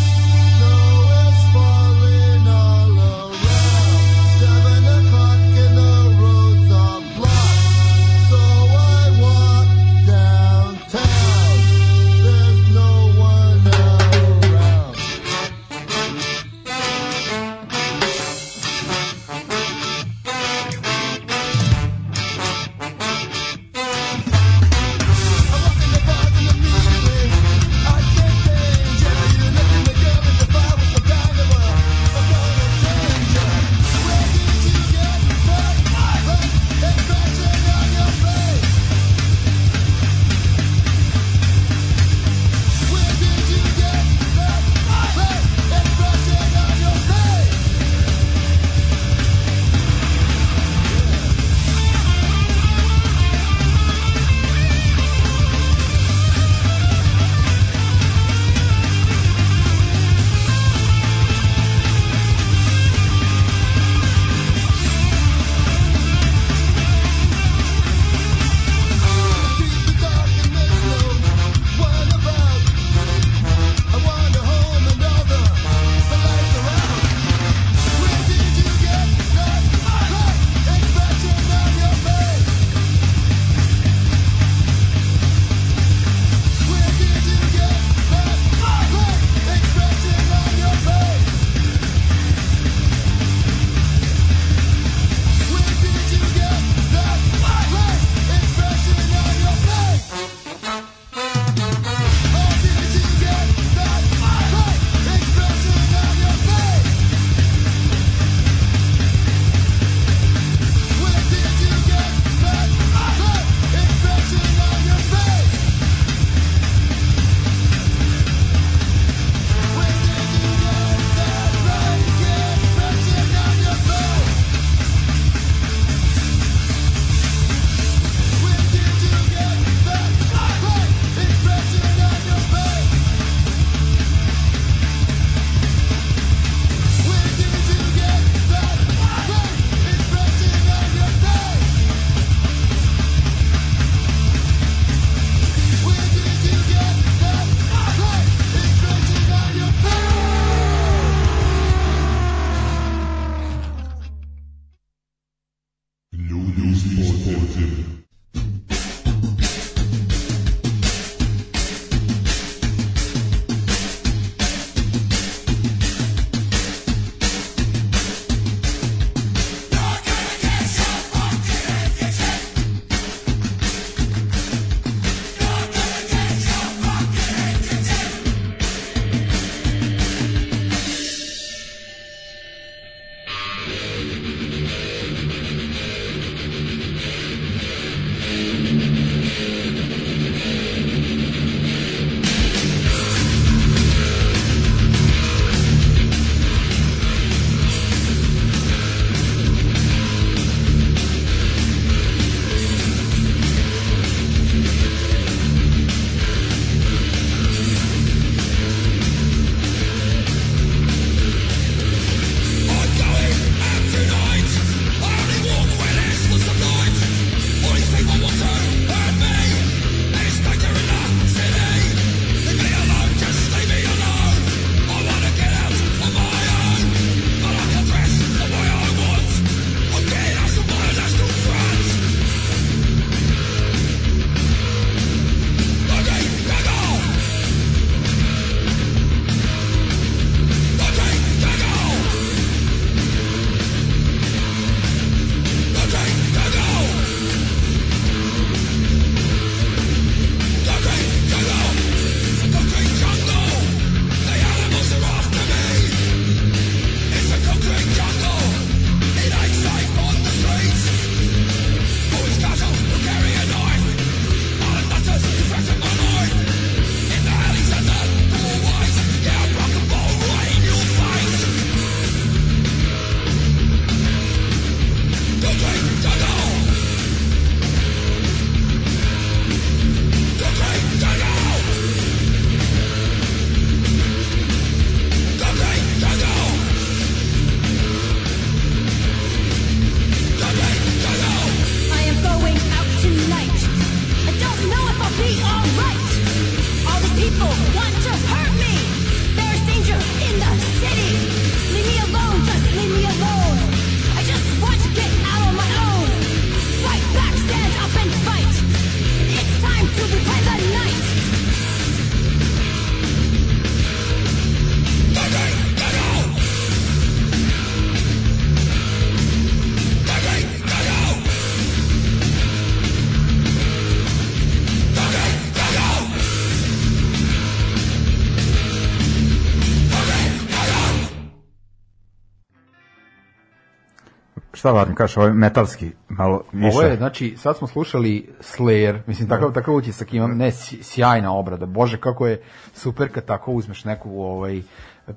Šta važno, kažeš, ovo je metalski, malo više. Ovo je, znači, sad smo slušali Slayer, mislim, takav, takav utisak imam, ne, sj- sjajna obrada, bože, kako je super kad tako uzmeš neku ovaj,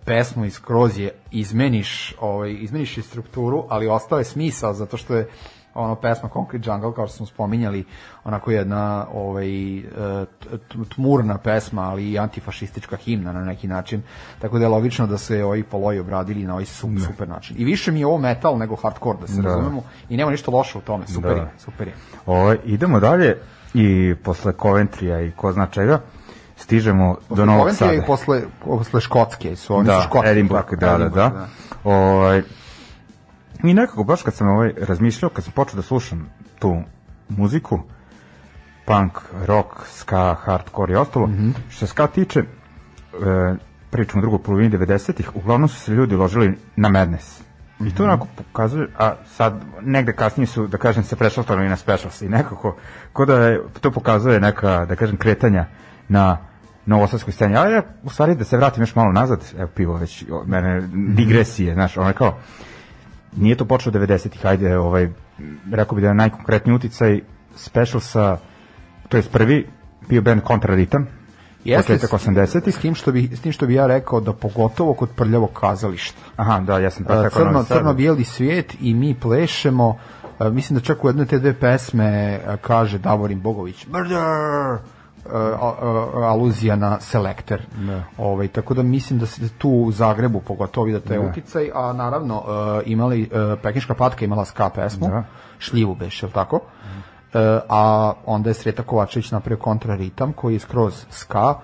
pesmu i skroz je izmeniš, ovaj, izmeniš i strukturu, ali ostao je smisao, zato što je ono pesma Concrete Jungle, kao što smo spominjali, onako jedna ovaj, tmurna pesma, ali i antifašistička himna na neki način, tako da je logično da se ovi poloji obradili na ovaj su, super način. I više mi je ovo metal nego hardcore, da se Da. razumemo, i nema ništa loše u tome, super Da. je, super je. Ovo, idemo dalje i posle Coventrya i ko zna čega, stižemo do Novog Sada. i posle, posle Škotske su, oni da, su Škotski. Edinburgh, tako, da, da, Edinburgh, da. Ovaj, I nekako baš kad sam ovaj razmišljao, kad sam počeo da slušam tu muziku, punk, rock, ska, hardcore i ostalo, Mhm. što se ska tiče, e, pričamo o drugoj polovini 90-ih, uglavnom su se ljudi ložili na Madness. I Mhm. to onako pokazuje, a sad negde kasnije su, da kažem, se prešaltali na specials i nekako, ko da je, to pokazuje neka, da kažem, kretanja na novosadskoj sceni. Ali ja, u stvari, da se vratim još malo nazad, evo pivo već, mene, digresije, znaš, ono je kao, nije to počelo 90-ih, ajde, ovaj, rekao bi da je najkonkretniji uticaj specialsa, to je prvi, bio band Contraritam, Jeste, početak 80-ih. S tim, što bi, s tim što bi ja rekao da pogotovo kod prljavog kazališta. Aha, da, ja sam pa crno, crno-bijeli svijet i mi plešemo. E, mislim da čak u jednoj te dve pesme e, kaže Davorin Bogović Murder! Aluzija na selektor. Ovaj, tako da mislim da se tu u Zagrebu pogotovo vidi da to je uticaj, a naravno e, imali, e, Pekinška patka imala ska pesmu, Da. šljivu beš, je tako? E, a onda je Sreta Kovačević napravio kontraritam koji je skroz ska.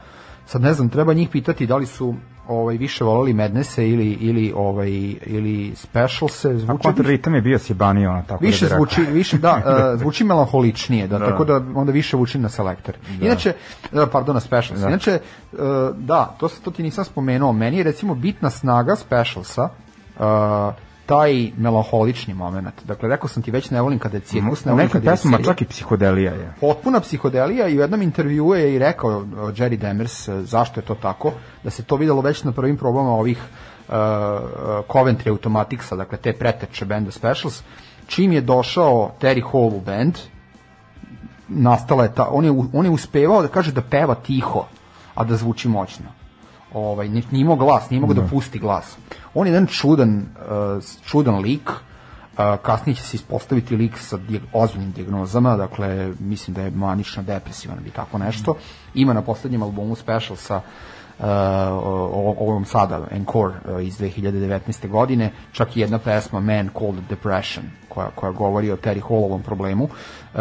Sad ne znam, treba njih pitati da li su ovaj više voleli Madnesse ili ili ovaj ili specialse A zvuči kontraritam je bio sjebaniji, ono, tako više da bi rekao. zvuči više da e, zvuči melanholičnije da, tako da onda više vuči na selektor. Inače e, pardon na specials. Inače e, da to to ti nisam spomenuo. Meni je recimo bitna snaga specialsa e, taj melanholični moment. Dakle, rekao sam ti već ne volim kada je cirkus, ne volim kada je veselje čak i psihodelija je. potpuna psihodelija i u jednom intervjuu je i rekao uh, Jerry Demers uh, zašto je to tako, da se to videlo već na prvim probama ovih uh, Coventry Automaticsa, dakle te preteče benda Specials, čim je došao Terry Hall u band, nastala je ta, on je, on je uspevao da kaže da peva tiho, a da zvuči moćno. Ovaj, nije, nije imao glas, nije mogao da pusti glas. On je jedan čudan, uh, čudan lik, uh, kasnije će se ispostaviti lik sa dijag, ozbiljnim dijagnozama, dakle, mislim da je manično depresivan ili tako nešto. Ima na poslednjem albumu special sa uh, ovom sada, Encore uh, iz 2019. godine, čak i jedna pesma Man Called Depression, koja, koja govori o Terry Hallovom problemu. Uh,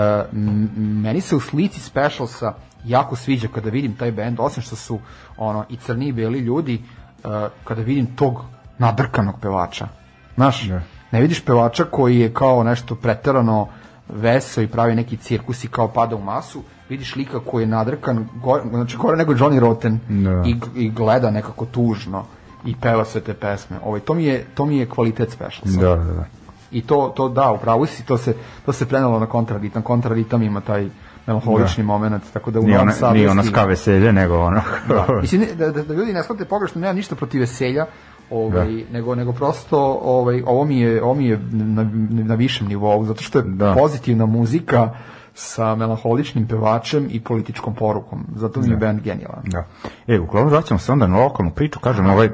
meni se u slici specialsa jako sviđa kada vidim taj band, osim što su ono i crni i beli ljudi, uh, kada vidim tog nadrkanog pevača. Znaš, ne vidiš pevača koji je kao nešto preterano veso i pravi neki cirkus i kao pada u masu, vidiš lika koji je nadrkan, gore, znači gore nego Johnny Rotten Da. i, i gleda nekako tužno i peva sve te pesme. Ovaj, to, mi je, to mi je kvalitet specialsa. Da, da, da. I to, to da, upravo si, to se, to se prenalo na kontraritam. Kontraritam ima taj melanholični moment, tako da u Novom Sadu nije stigao. ska veselje, nego ono... Da. Mislim, da, da, da ljudi ne shvate pogrešno, nema ništa protiv veselja, ovaj, nego, nego prosto ovaj, ovo, mi je, ovo mi je na, na višem nivou, zato što je Da. pozitivna muzika sa melanholičnim pevačem i političkom porukom. Zato mi je band genijalan. Da. E, uglavnom vraćamo se onda na lokalnu priču, kažem, ovaj,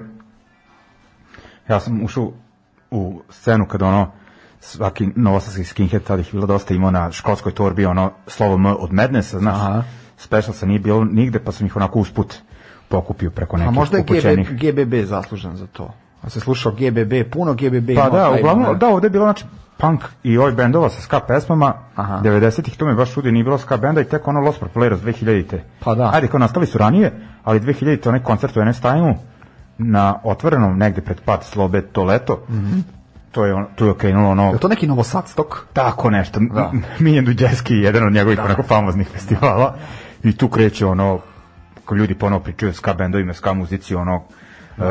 ja sam ušao u scenu kada ono, svaki novosadski skinhead tada ih bilo dosta imao na školskoj torbi ono slovo M od Madnessa, znaš, Aha. specialsa nije bilo nigde, pa sam ih onako usput pokupio preko A nekih možda je upućenih. GB, GBB zaslužan za to. A se slušao GBB, puno GBB. Pa da, uglavnom, da, ovde je bilo znači punk i ovih bendova sa ska pesmama, Aha. 90-ih, to mi baš čudi, nije bilo ska benda i tek ono Los Propoleros 2000-te. Pa da. Ajde, kao nastali su ranije, ali 2000-te onaj koncert u NS Time-u na otvorenom negde pred pad Slobe to leto, to je, on, tu je krenulo ono... Je to neki Novosadstok? Tako nešto. Da. Da. Miljan Duđeski je jedan od njegovih onako famoznih festivala i tu kreće ono ko ljudi ponovo pričaju ska bendovima, ska muzici ono e,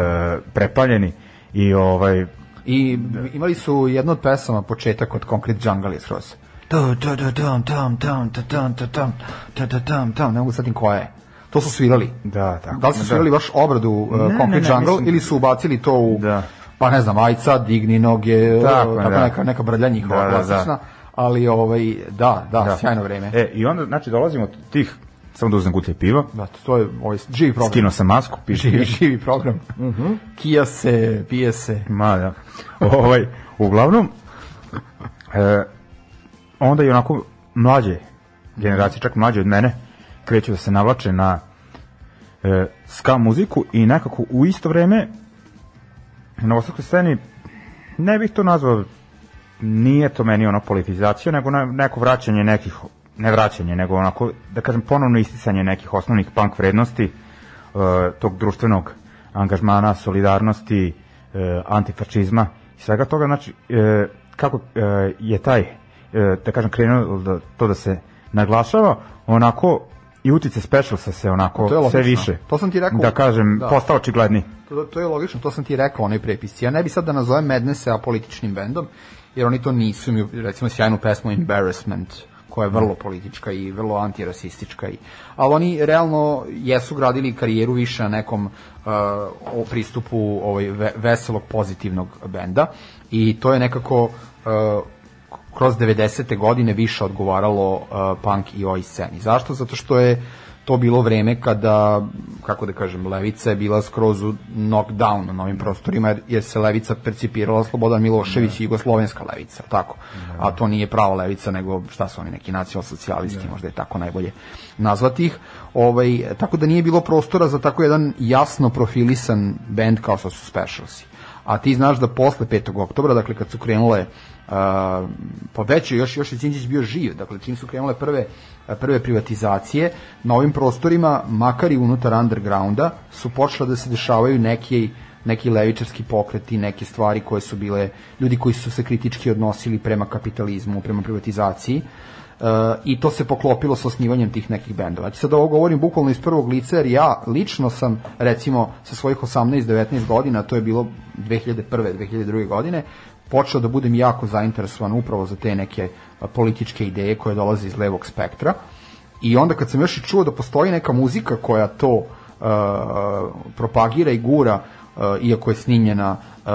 prepaljeni i ovaj I imali su jednu od pesama, početak od Concrete Jungle skroz. Tum, tu, tum, tu, tum, tu, tu, tum, tum, ne mogu setim koja je. To su svirali. da, tako. Da li su svirali baš obradu uh, Ne, ne, Concrete ne, Jungle mislim- ili su ubacili to u, Da. Pa ne znam, ajca, digni noge, Tako, tako, da. neka, neka brlja njihova Da, da, da. klasična, ali ovaj, da, da, Da. sjajno vreme. E, i onda, znači, dolazimo od tih, samo da uzmem gutlje piva, Da, to je ovaj, živi program. skinuo sam masku, piše. Živi, živi program. Kija se, pije se. Ma, da. ovaj, uglavnom, e, onda i onako mlađe generacije, čak mlađe od mene, kreću da se navlače na e, ska muziku i nekako u isto vreme na novosadskoj sceni ne bih to nazvao nije to meni ono politizacija, nego neko vraćanje nekih, ne vraćanje, nego onako, da kažem, ponovno isticanje nekih osnovnih punk vrednosti, e, tog društvenog angažmana, solidarnosti, e, antifašizma i svega toga, znači, e, kako e, je taj, e, da kažem, krenuo da, to da se naglašava, onako i utice specialsa se onako sve više, To sam ti rekao. da kažem, Da. postao očigledni. To, to je logično, to sam ti rekao onoj prepisci. Ja ne bi sad da nazovem Madness apolitičnim bendom, jer oni to nisu, imaju recimo sjajnu pesmu Embarrassment, koja je vrlo politička i vrlo antirasistička. I, ali oni realno jesu gradili karijeru više na nekom uh, o pristupu ovaj, ve, veselog, pozitivnog benda i to je nekako uh, kroz 90. godine više odgovaralo uh, punk i oj sceni. Zašto? Zato što je to bilo vreme kada, kako da kažem, levica je bila skroz u knockdown na novim prostorima, jer, jer se levica percipirala Slobodan Milošević i jugoslovenska levica, tako. A to nije prava levica, nego šta su oni, neki nacionalsocijalisti, možda je tako najbolje nazvati ih. Ovaj, tako da nije bilo prostora za tako jedan jasno profilisan bend kao što su Specialsi. A ti znaš da posle 5. oktobra, dakle kad su krenule Uh, već je još još je Đinđić bio živ, dakle čim su krenule prve prve privatizacije na ovim prostorima, makar i unutar undergrounda, su počela da se dešavaju neki neki levičarski pokreti, neke stvari koje su bile ljudi koji su se kritički odnosili prema kapitalizmu, prema privatizaciji. Uh, i to se poklopilo sa osnivanjem tih nekih bendova. Znači sad ovo govorim bukvalno iz prvog lica, jer ja lično sam, recimo, sa svojih 18-19 godina, to je bilo 2001. 2002. godine, počeo da budem jako zainteresovan upravo za te neke političke ideje koje dolaze iz levog spektra. I onda kad sam još i čuo da postoji neka muzika koja to uh, propagira i gura, uh, iako je snimljena uh,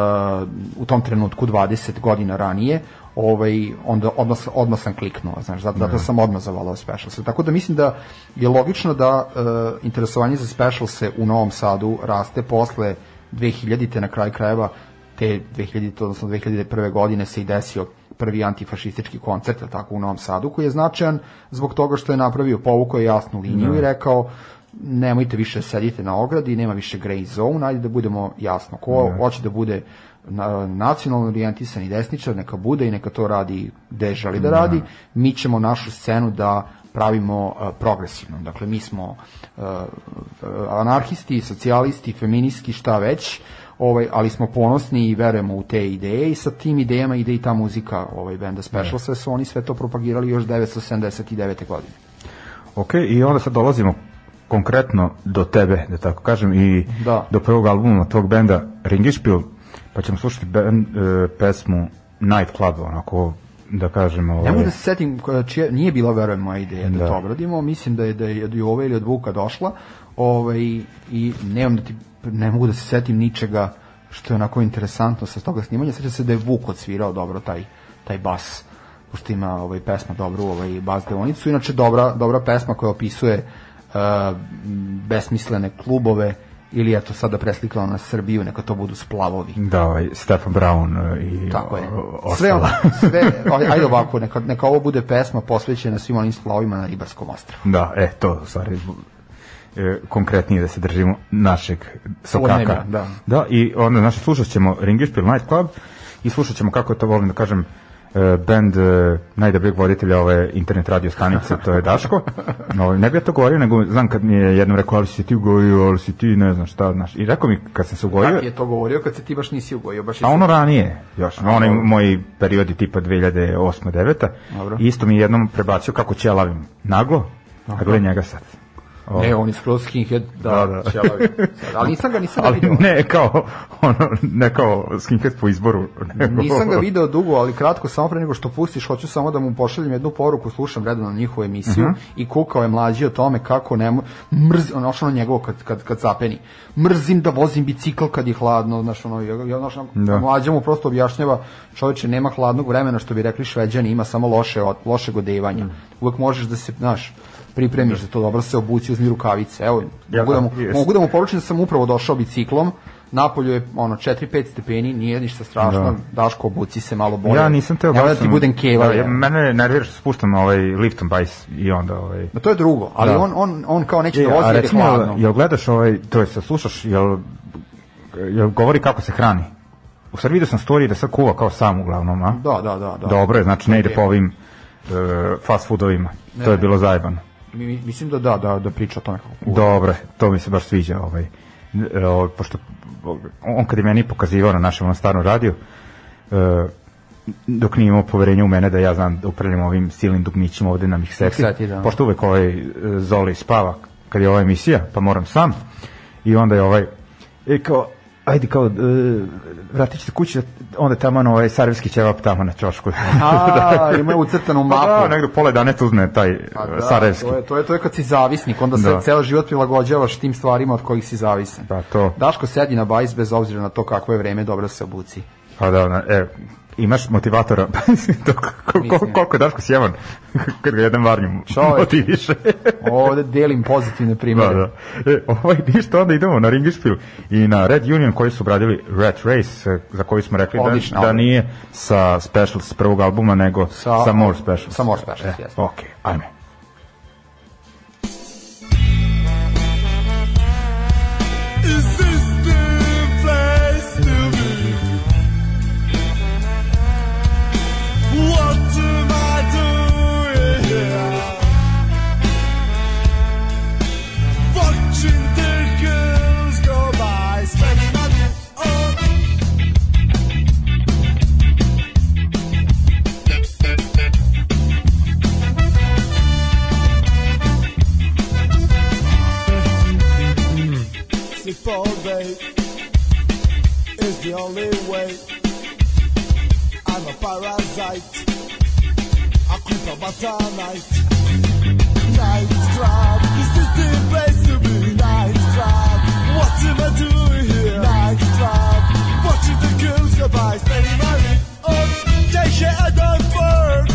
u tom trenutku 20 godina ranije, ovaj, onda odmah, odmah sam kliknuo, znaš, zato, zato sam odmah zavolao Specialse. Tako da mislim da je logično da uh, interesovanje za Specialse u Novom Sadu raste posle 2000-te na kraj krajeva te 2000, odnosno 2001. godine se i desio prvi antifašistički koncert, tako, u Novom Sadu, koji je značajan zbog toga što je napravio, povukao je jasnu liniju i rekao nemojte više sedite na ogradi, nema više grey zone, ajde da budemo jasno. Ko hoće da bude na, nacionalno orijentisan i desničar, neka bude i neka to radi gde želi da radi. Mi ćemo našu scenu da pravimo uh, progresivno. Dakle, mi smo uh, anarhisti, socijalisti, feministi, šta već, ovaj, ali smo ponosni i verujemo u te ideje i sa tim idejama ide i ta muzika ovaj, benda Special sve su oni sve to propagirali još 979. godine. Ok, i onda sad dolazimo konkretno do tebe, da tako kažem, i Da. do prvog albuma tog benda Ringišpil, pa ćemo slušati ben, e, pesmu Night Club, onako, da kažem, ovaj, Ne mogu da se setim čija, nije bila verujem moja ideja da, Da. to obradimo, mislim da je da je od Jove ili od Vuka došla. Ovaj i nemam da ti ne mogu da se setim ničega što je onako interesantno sa toga snimanja. Sećam se da je Vuk odsvirao dobro taj taj bas pošto ima ovaj pesma dobru ovaj bas deonicu inače dobra dobra pesma koja opisuje uh, besmislene klubove ili eto sada preslikano na Srbiju, neka to budu splavovi. Da, ovaj, Stefan Brown i Tako je. Sve, ono, sve, aj- ajde ovako, neka, neka ovo bude pesma posvećena svim onim splavovima na Ribarskom ostrvu. Da, e, to, stvari, e, konkretnije da se držimo našeg sokaka. Podneblja, da. da, i onda, znači, slušat ćemo Ringišpil Night Club i slušat ćemo, kako to volim da kažem, e, band e, najdobrijeg voditelja ove internet radio stanice, to je Daško. No, ne bi ja to govorio, nego znam kad mi je jednom rekao, ali si ti ugojio, ali si ti ne znam šta, znaš. I rekao mi kad sam se ugojio, Kako je to govorio kad se ti baš nisi ugojio? Baš A ono ranije, još, onaj moji periodi tipa 2008 9 Dobro. Isto mi je jednom prebacio kako ćelavim naglo, a gledaj njega sad. O, Ne, on je skroz skinhead, da, Da, da, da. Ali nisam ga, nisam ga ali vidio. ne kao, ono, ne kao skinhead po izboru. Nego, Nisam ga video dugo, ali kratko, samo pre nego što pustiš, hoću samo da mu pošaljem jednu poruku, slušam redovno njihovu emisiju Mhm. i kukao je mlađi o tome kako ne mrz, ono ono njegovo kad, kad, kad zapeni. Mrzim da vozim bicikl kad je hladno, znaš, ono, ja, znaš, Da. mlađa mu prosto objašnjava, čoveče, nema hladnog vremena, što bi rekli šveđani, ima samo loše, od, lošeg odevanja. Mm. Uvek možeš da se, znaš, pripremiš za to, dobro se obuci, uzmi rukavice. Evo, Ja, mogu, da mu, jest. mogu da mu poručim da sam upravo došao biciklom, napolju je ono 4-5 stepeni, nije ništa strašno, Da. Daško obuci se malo bolje. Ja nisam teo da baš ti budem keva. Da, ja. ja, mene nervira što spuštam ovaj liftom bajs i onda ovaj... Ma to je drugo, ali Da. on, on, on kao neće E, da vozi jer je hladno. jel gledaš ovaj, to je sad slušaš, jel, jel govori kako se hrani? U vidio sam story da sad kuva kao sam uglavnom, a? Da, da, da. da. Dobro je, znači ne ide po ovim e, fast foodovima. to je bilo zajebano. Mi- mi- Mislim da da, da, da priča o tome kako kuva. Dobro, je, to mi se baš sviđa, ovaj, ovaj, pošto on kad je meni pokazivao na našem onom starom radiju, e, dok nije imao poverenja u mene da ja znam da upravljam ovim silnim dugmićima ovde na Mixeti, Mixeti, da. pošto uvek ovaj e, Zoli spava kad je ova emisija, pa moram sam, i onda je ovaj, e, kao, ajde kao, e, vratit ćete kući, onda tamo na ovaj sarajevski ćevap tamo na čošku. A, ima je ucrtanu Pa da, mapu. negde pola 11 uzme taj Pa e, da, sarajevski. To je, to, je, to je kad si zavisnik, onda se Da. ceo život prilagođavaš tim stvarima od kojih si zavisan. Pa to. Daško sedi na bajs bez obzira na to kakvo je vreme, dobro se obuci. Pa da, na, e, imaš motivatora, to, ko, Mislim. koliko je Daško sjevan, kad ga jedan varnju motiviše. Ovde delim pozitivne da, primere. da. E, ovaj, ništa, onda idemo na Ringišpil i na Red Union koji su obradili Red Race, e, za koji smo rekli da, da odbrana. nije sa Specials prvog albuma, nego sa, Sa- More Specials. sa More Specials, e, jeste. Ok, ajme. The only way. I'm a parasite. I creep about at night. Night club, is this the place to be? Night club, what am I doing here? Night club, watching the girls go by, spending money on take care of the bird,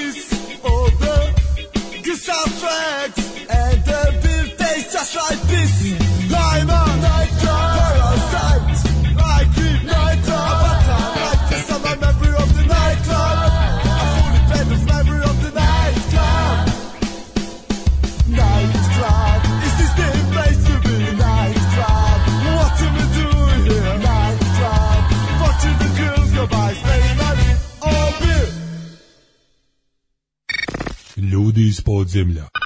dance in a club like this. All the sound tracks, and the beat tastes just like this. I'm Ljudi iz podzemlja.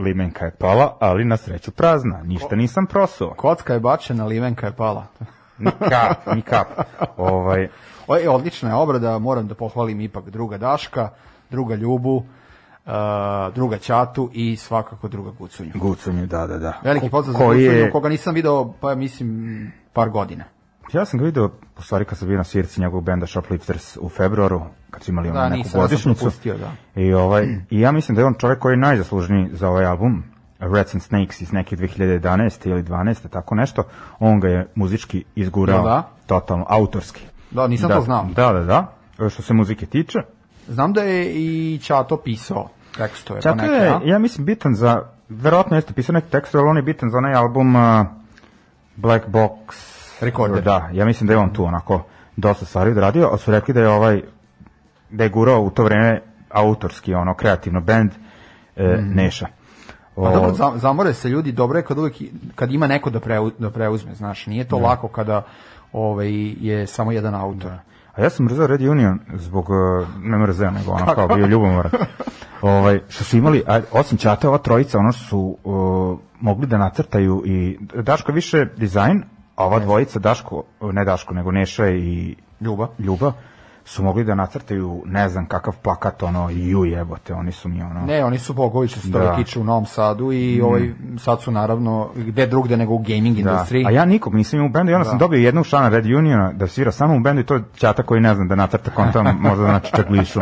Limenka je pala, ali na sreću prazna. Ništa nisam prosuo. Kocka je bačena, livenka je pala. Ni kap, ni kap. Ovaj, O, je, odlična je obrada, moram da pohvalim ipak druga Daška, druga Ljubu, uh, druga Ćatu i svakako druga Gucunju. Gucunju, da, da, da. Veliki pozdrav za Gucunju, je- koga nisam video, pa mislim, par godina. Ja sam ga video, u stvari kad sam bio na svirci njegovog benda Shoplifters u februaru, kad su imali Da, neku nisam, godišnicu. propustio, da. I, ovaj, I ja mislim da je on čovjek koji je najzaslužniji za ovaj album, Rats and Snakes iz neke 2011. ili 12. tako nešto. On ga je muzički izgurao Jel da? totalno, autorski. Da, nisam to znao. Da, da, da. Što se muzike tiče. Znam da je i Ćato pisao tekstove. Čak pa neke, je, ja mislim, bitan za, verovatno jeste pisao neki tekst, ali on je bitan za onaj album uh, Black Box Recorder. Da, ja mislim da je on tu onako dosta stvari odradio, ali su rekli da je ovaj, da je gurao u to vreme autorski, ono, kreativno band e, Neša. Pa O, dobro, za- zamore se ljudi, dobro je kad uvek, i- kad ima neko da, preu, da preuzme, znaš, nije to lako kada ovaj, je samo jedan autor. A ja sam mrzeo Red Union zbog, uh, ne mrzeo, nego ono kao bio ljubomoran. ovaj, što su imali, a, osim Ćate, ova trojica, ono su uh, mogli da nacrtaju i Daško više dizajn, a ova dvojica, Daško, ne Daško, nego Neša i Ljuba. Ljuba, su mogli da nacrtaju ne znam kakav plakat ono i ju jebote oni su mi ono Ne, oni su Bogović što se Da. tiče u Novom Sadu i ovaj, sad su naravno gde drugde nego u gaming Da. industriji. A ja nikog nisam imao u bendu i onda Da. sam dobio jednog člana Red Uniona da svira samo u bendu i to je ćata koji ne znam da nacrta kontam, možda znači čaglišu.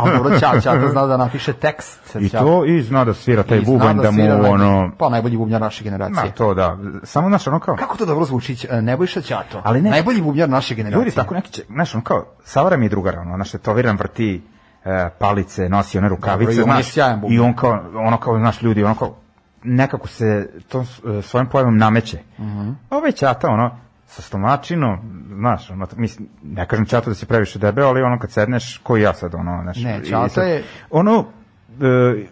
Ali dobro, Ćata Ćata zna da napiše tekst. I to i zna da svira taj bubanj da mu svira najbolji- ono... Pa najbolji bubnjar naše Ma generacije. to da, samo znaš ono kao... Kako to dobro zvuči, Ć- Nebojša Ćato. Ali ne- Najbolji bubnjar naše generacije. Ljudi tako neki će, znaš, ono kao, Savara mi je drugar, ono, znaš, tetoviran vrti e, palice, nosi one rukavice, Dobro, i on je znaš, i on kao, ono kao, znaš, ljudi, ono kao, nekako se to e, svojim pojavom nameće. Mhm. Ovaj ćata, ono, sa stomačinom, znaš, ono, mislim, ne kažem ćata da si previše debel, ali ono kad sedneš, ko i ja sad, ono, znaš. Ne, i ćata sad- je- Ono, e,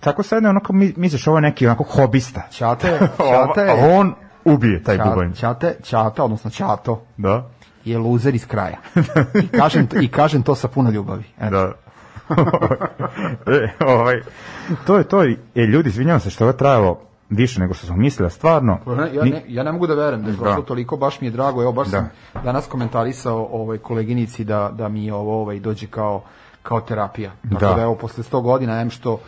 tako sedne, ono kao, mi, misliš, ovo je neki onako hobista. Ćata je, A Ćata je, on ubije taj bubanj. Ćata, Ćata, odnosno Ćato, Da. Je luzer iz kraja. I kažem, I kažem to sa puno ljubavi. Eto. Da. e, ovaj, to je to. E, ljudi, izvinjavam se što je ovo trajalo više nego što smo mislili, a stvarno. Pa ne, Ja ne, ja ne mogu da verujem da je prošlo Da. toliko, baš mi je drago, evo baš Da. sam danas komentarisao ovaj koleginici da, da mi ovo ovaj, dođe kao kao terapija. Tako Da. da, evo posle 100 godina em što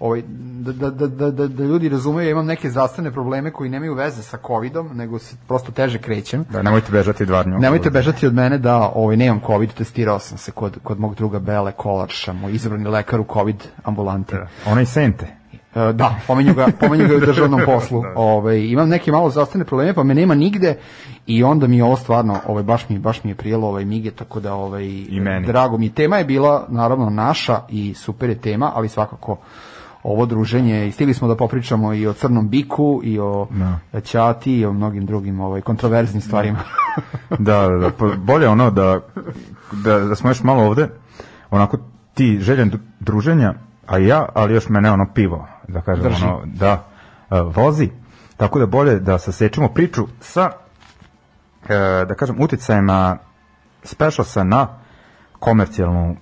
ovaj da, da, da, da, da, da ljudi razumeju ja imam neke zdravstvene probleme koji nemaju veze sa covidom, nego se prosto teže krećem. Da, nemojte bežati dvarnju. Nemojte bežati od mene da ovaj nemam covid, testirao sam se kod kod mog druga Bele Kolarša, moj izabrani lekar u covid ambulanti. Onaj sente. E, Da, pomenju ga, pomenju ga i u državnom poslu. Ovaj imam neke malo zdravstvene probleme, pa me nema nigde i onda mi je ovo stvarno, ovaj baš mi baš mi je prijelo ovaj mige, tako da ovaj I meni. drago mi. Tema je bila naravno naša i super je tema, ali svakako ovo druženje i stigli smo da popričamo i o crnom biku i o ćati i o mnogim drugim ovaj kontroverznim stvarima. da, da, da, pa bolje ono da, da, da smo još malo ovde, onako ti željen dru- druženja, a ja, ali još mene ono pivo, da kažem, Drži. ono, da, e, vozi, tako da bolje da sasečemo priču sa, e, da kažem, uticajima specialsa na komercijalnu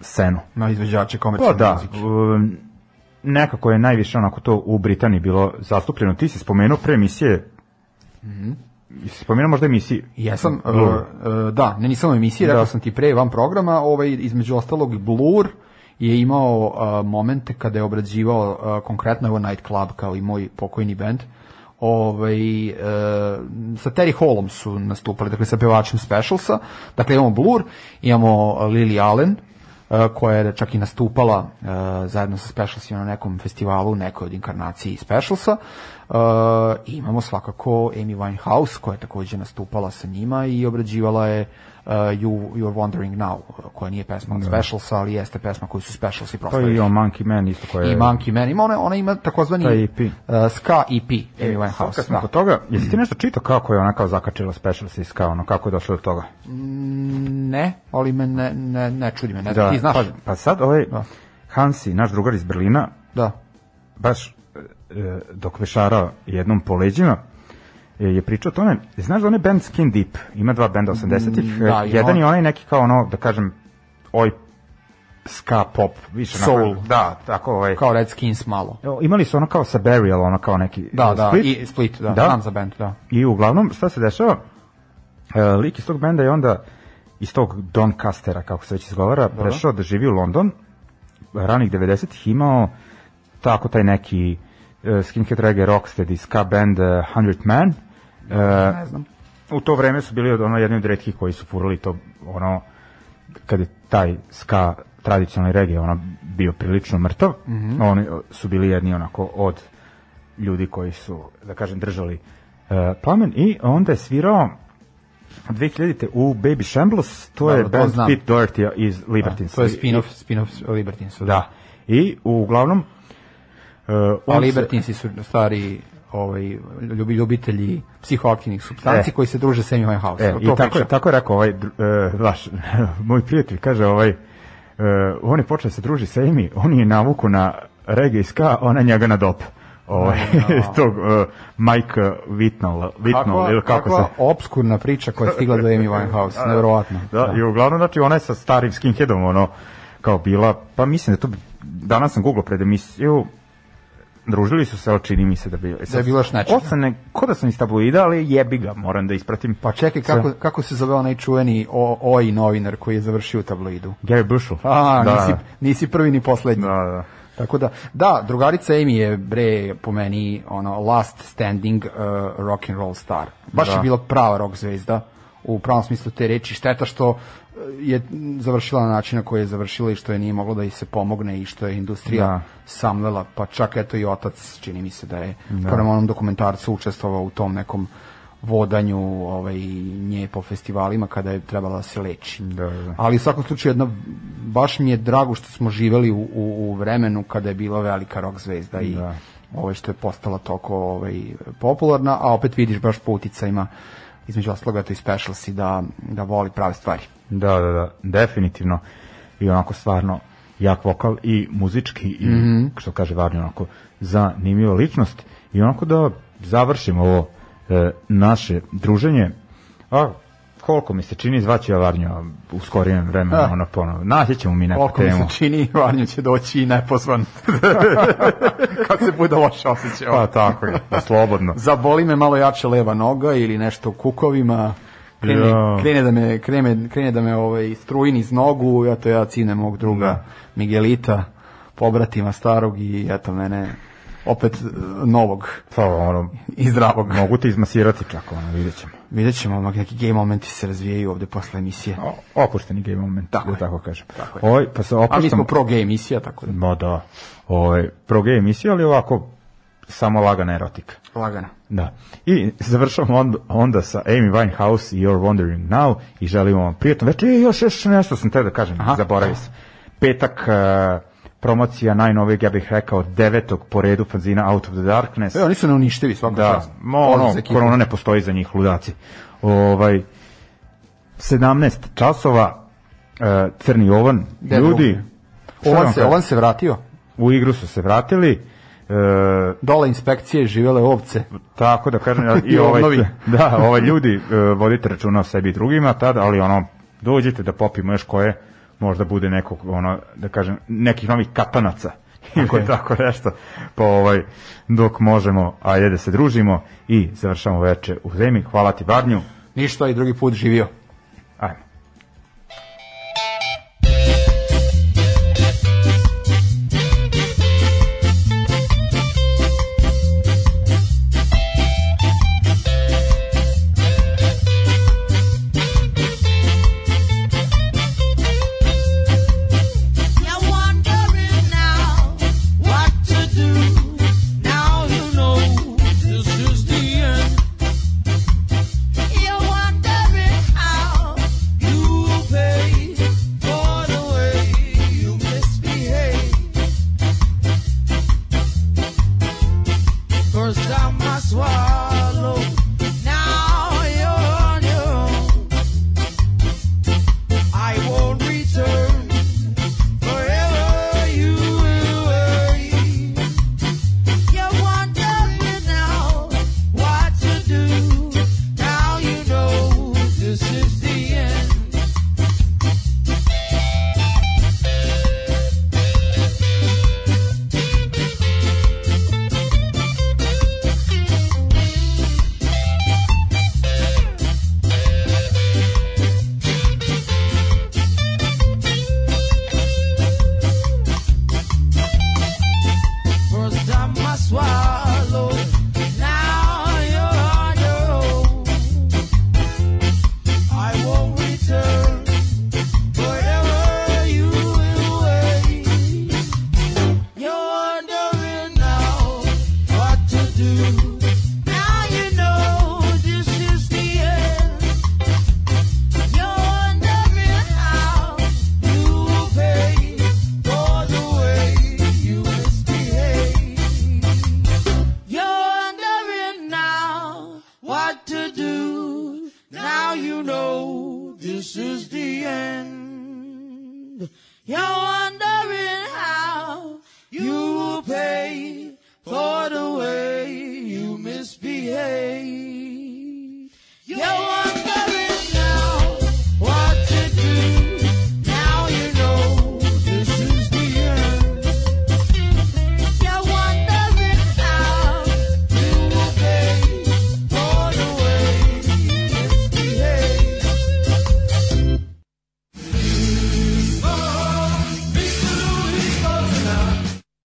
scenu. Na izvođače Pa komercijalne da, muzike. Nekako je najviše onako to u Britaniji bilo zastupljeno. Ti si spomenuo pre emisije, si spomenuo možda emisije? Jesam, uh, Blur. uh, da, ne nisam u emisiji, rekao Da. sam ti pre van programa, ovaj, između ostalog Blur je imao uh, momente kada je obrađivao uh, konkretno evo Night Club kao i moj pokojni band, ovaj, uh, sa Terry Hallom su nastupali, dakle sa pevačem Specialsa, dakle imamo Blur, imamo Lily Allen, koja je čak i nastupala zajedno sa Specialsima na nekom festivalu, nekoj od inkarnaciji Specialsa. Imamo svakako Amy Winehouse, koja je takođe nastupala sa njima i obrađivala je uh, you, You're Wondering Now, koja nije pesma od Specialsa, ali jeste pesma koju su Specialsi Pa proslavili. i o Monkey Man isto koje I Monkey Man. Ima ona, ona ima takozvani Taj EP. uh, ska EP, Amy Sad Winehouse. kad smo Da. kod toga, jesi ti nešto čitao kako je ona kao zakačila specials iz kao ono, kako je došlo do toga? Ne, ali me ne, ne, ne čudi me, ne znam, ti znaš. Pa, pa sad ovaj Da. Hansi, naš drugar iz Berlina, Da. baš e, dok vešara jednom po leđima, e, je pričao o tome, znaš da onaj band Skin Deep, ima dva benda 80-ih, Mm, da, e, jedan je onaj neki kao ono, da kažem, oj ska pop, više Soul. onako- da, tako ovaj. Kao Red Skins malo. Imali su ono kao sa Burial, ono kao neki Da, e, da, split. i Split, da, Da. znam za band, da. I uglavnom, šta se dešava? E, lik iz tog benda je onda iz tog Doncastera, kako se već izgovara, prešao da živi u London, ranih 90-ih imao tako taj neki uh, skinhead reggae rocksteady ska band uh, 100 Man. Uh, Ne znam. u to vreme su bili od ono jedni od retkih koji su furali to ono kad je taj ska tradicionalni reggae ono bio prilično mrtav Mhm. oni su bili jedni onako od ljudi koji su da kažem držali e, plamen i onda je svirao 2000-te u Baby Shambles to Dobro, je band znam. Pete Doherty iz Libertines To je spin-off, spin-off Libertinsa. da i uglavnom uh, A on se- Libertinsi su stari ovaj, ljubi, ljubitelji psihoaktivnih substanci E. koji se druže sa Amy Winehouse. E, i tako, je, tako je rekao ovaj, e, vaš, moj prijatelj, kaže ovaj, e, on je počeo da se druži sa Amy, on je navuku na reggae i ska, ona njega na dop. Ovaj, tog uh, Mike Whitnall, Whitnall ili kako kakva se... obskurna priča koja je stigla do Amy Winehouse, nevjerovatno. Da, i uglavnom, znači, ona je sa starim skinheadom, ono, kao bila, pa mislim da to, danas sam googlao pred emisiju, družili su se, ali čini mi se da bi... Da je bilo još nečega. Ovo sam ne, ko da sam iz tabloida, ali jebi ga, moram da ispratim. Pa čekaj, kako, kako se zove onaj čuveni o, OI novinar koji je završio u tabloidu? Gary Bushel. A, da, nisi, nisi prvi ni poslednji. Da, da. Tako da, da, drugarica Amy je bre po meni ono last standing uh, rock and roll star. Baš Da. je bila prava rock zvezda u pravom smislu te reči. Šteta što uh, je završila na način na koji je završila i što je nije moglo da i se pomogne i što je industrija Da. samlela, pa čak eto i otac čini mi se da je prema onom dokumentarcu učestvovao u tom nekom vodanju ovaj, nje po festivalima kada je trebala da se leči. Da, da. Ali u svakom slučaju jedna, baš mi je drago što smo živeli u, u, u vremenu kada je bila velika rock zvezda i Da. ovaj, što je postala toliko ovaj, popularna, a opet vidiš baš po uticajima između osloga to i specialsi da, da voli prave stvari. Da, da, da, definitivno. I onako stvarno jak vokal i muzički i, Mhm. što kaže Varnja, onako zanimljiva ličnost. I onako da završimo ovo e, naše druženje. A koliko mi se čini zvaći ja Varnja u skorijem vremenu, Ah. ono ponovo. Naći ćemo mi neku Koliko mi temu. se čini, Varnjo će doći i nepozvan. Kad se bude loše osjećao. Pa tako je, da, slobodno. Zaboli me malo jače leva noga ili nešto u kukovima. Krene, Ja. krene da me, krene, krene da me ovaj, struji niz nogu, ja to ja cine mog druga Da. Miguelita, pobratima starog i eto mene opet eh, novog Pa, ono, i zdravog. mogu te izmasirati čak, ono, vidjet ćemo. Vidjet ćemo, mak- neki gay momenti se razvijaju ovde posle emisije. O, opušteni gay moment, Tako da je. tako kažem. Tako je. Ovaj, pa se A mi opuštam... smo pro gay emisija, tako da Ma da, ovaj, pro gay emisija, ali ovako samo lagana erotika. lagana. Da. I završavamo onda, onda sa Amy Winehouse i You're Wondering Now i želimo vam prijatno večer. I još, još nešto sam te da kažem, Aha. zaboravio sam. Petak, uh, promocija najnovijeg, ja bih rekao, devetog po redu fanzina Out of the Darkness. E, oni su neuništivi svaka Da, čast. mo, ono, korona ne postoji za njih, ludaci. Ovaj, 17 časova, uh, Crni ovan, Gde ljudi, Ovan se, ovan se vratio. u igru su se vratili, uh, Dole inspekcije živele ovce. Tako da kažem, i I ovaj, da, ovaj ljudi, e, vodite računa o sebi i drugima tad, ali ono, dođite da popimo još koje, možda bude nekog, ono, da kažem, nekih novih katanaca. Ili tako nešto. Pa ovaj, dok možemo, ajde da se družimo i završamo veče u zemi. Hvala ti Varnju. Ništa i drugi put živio.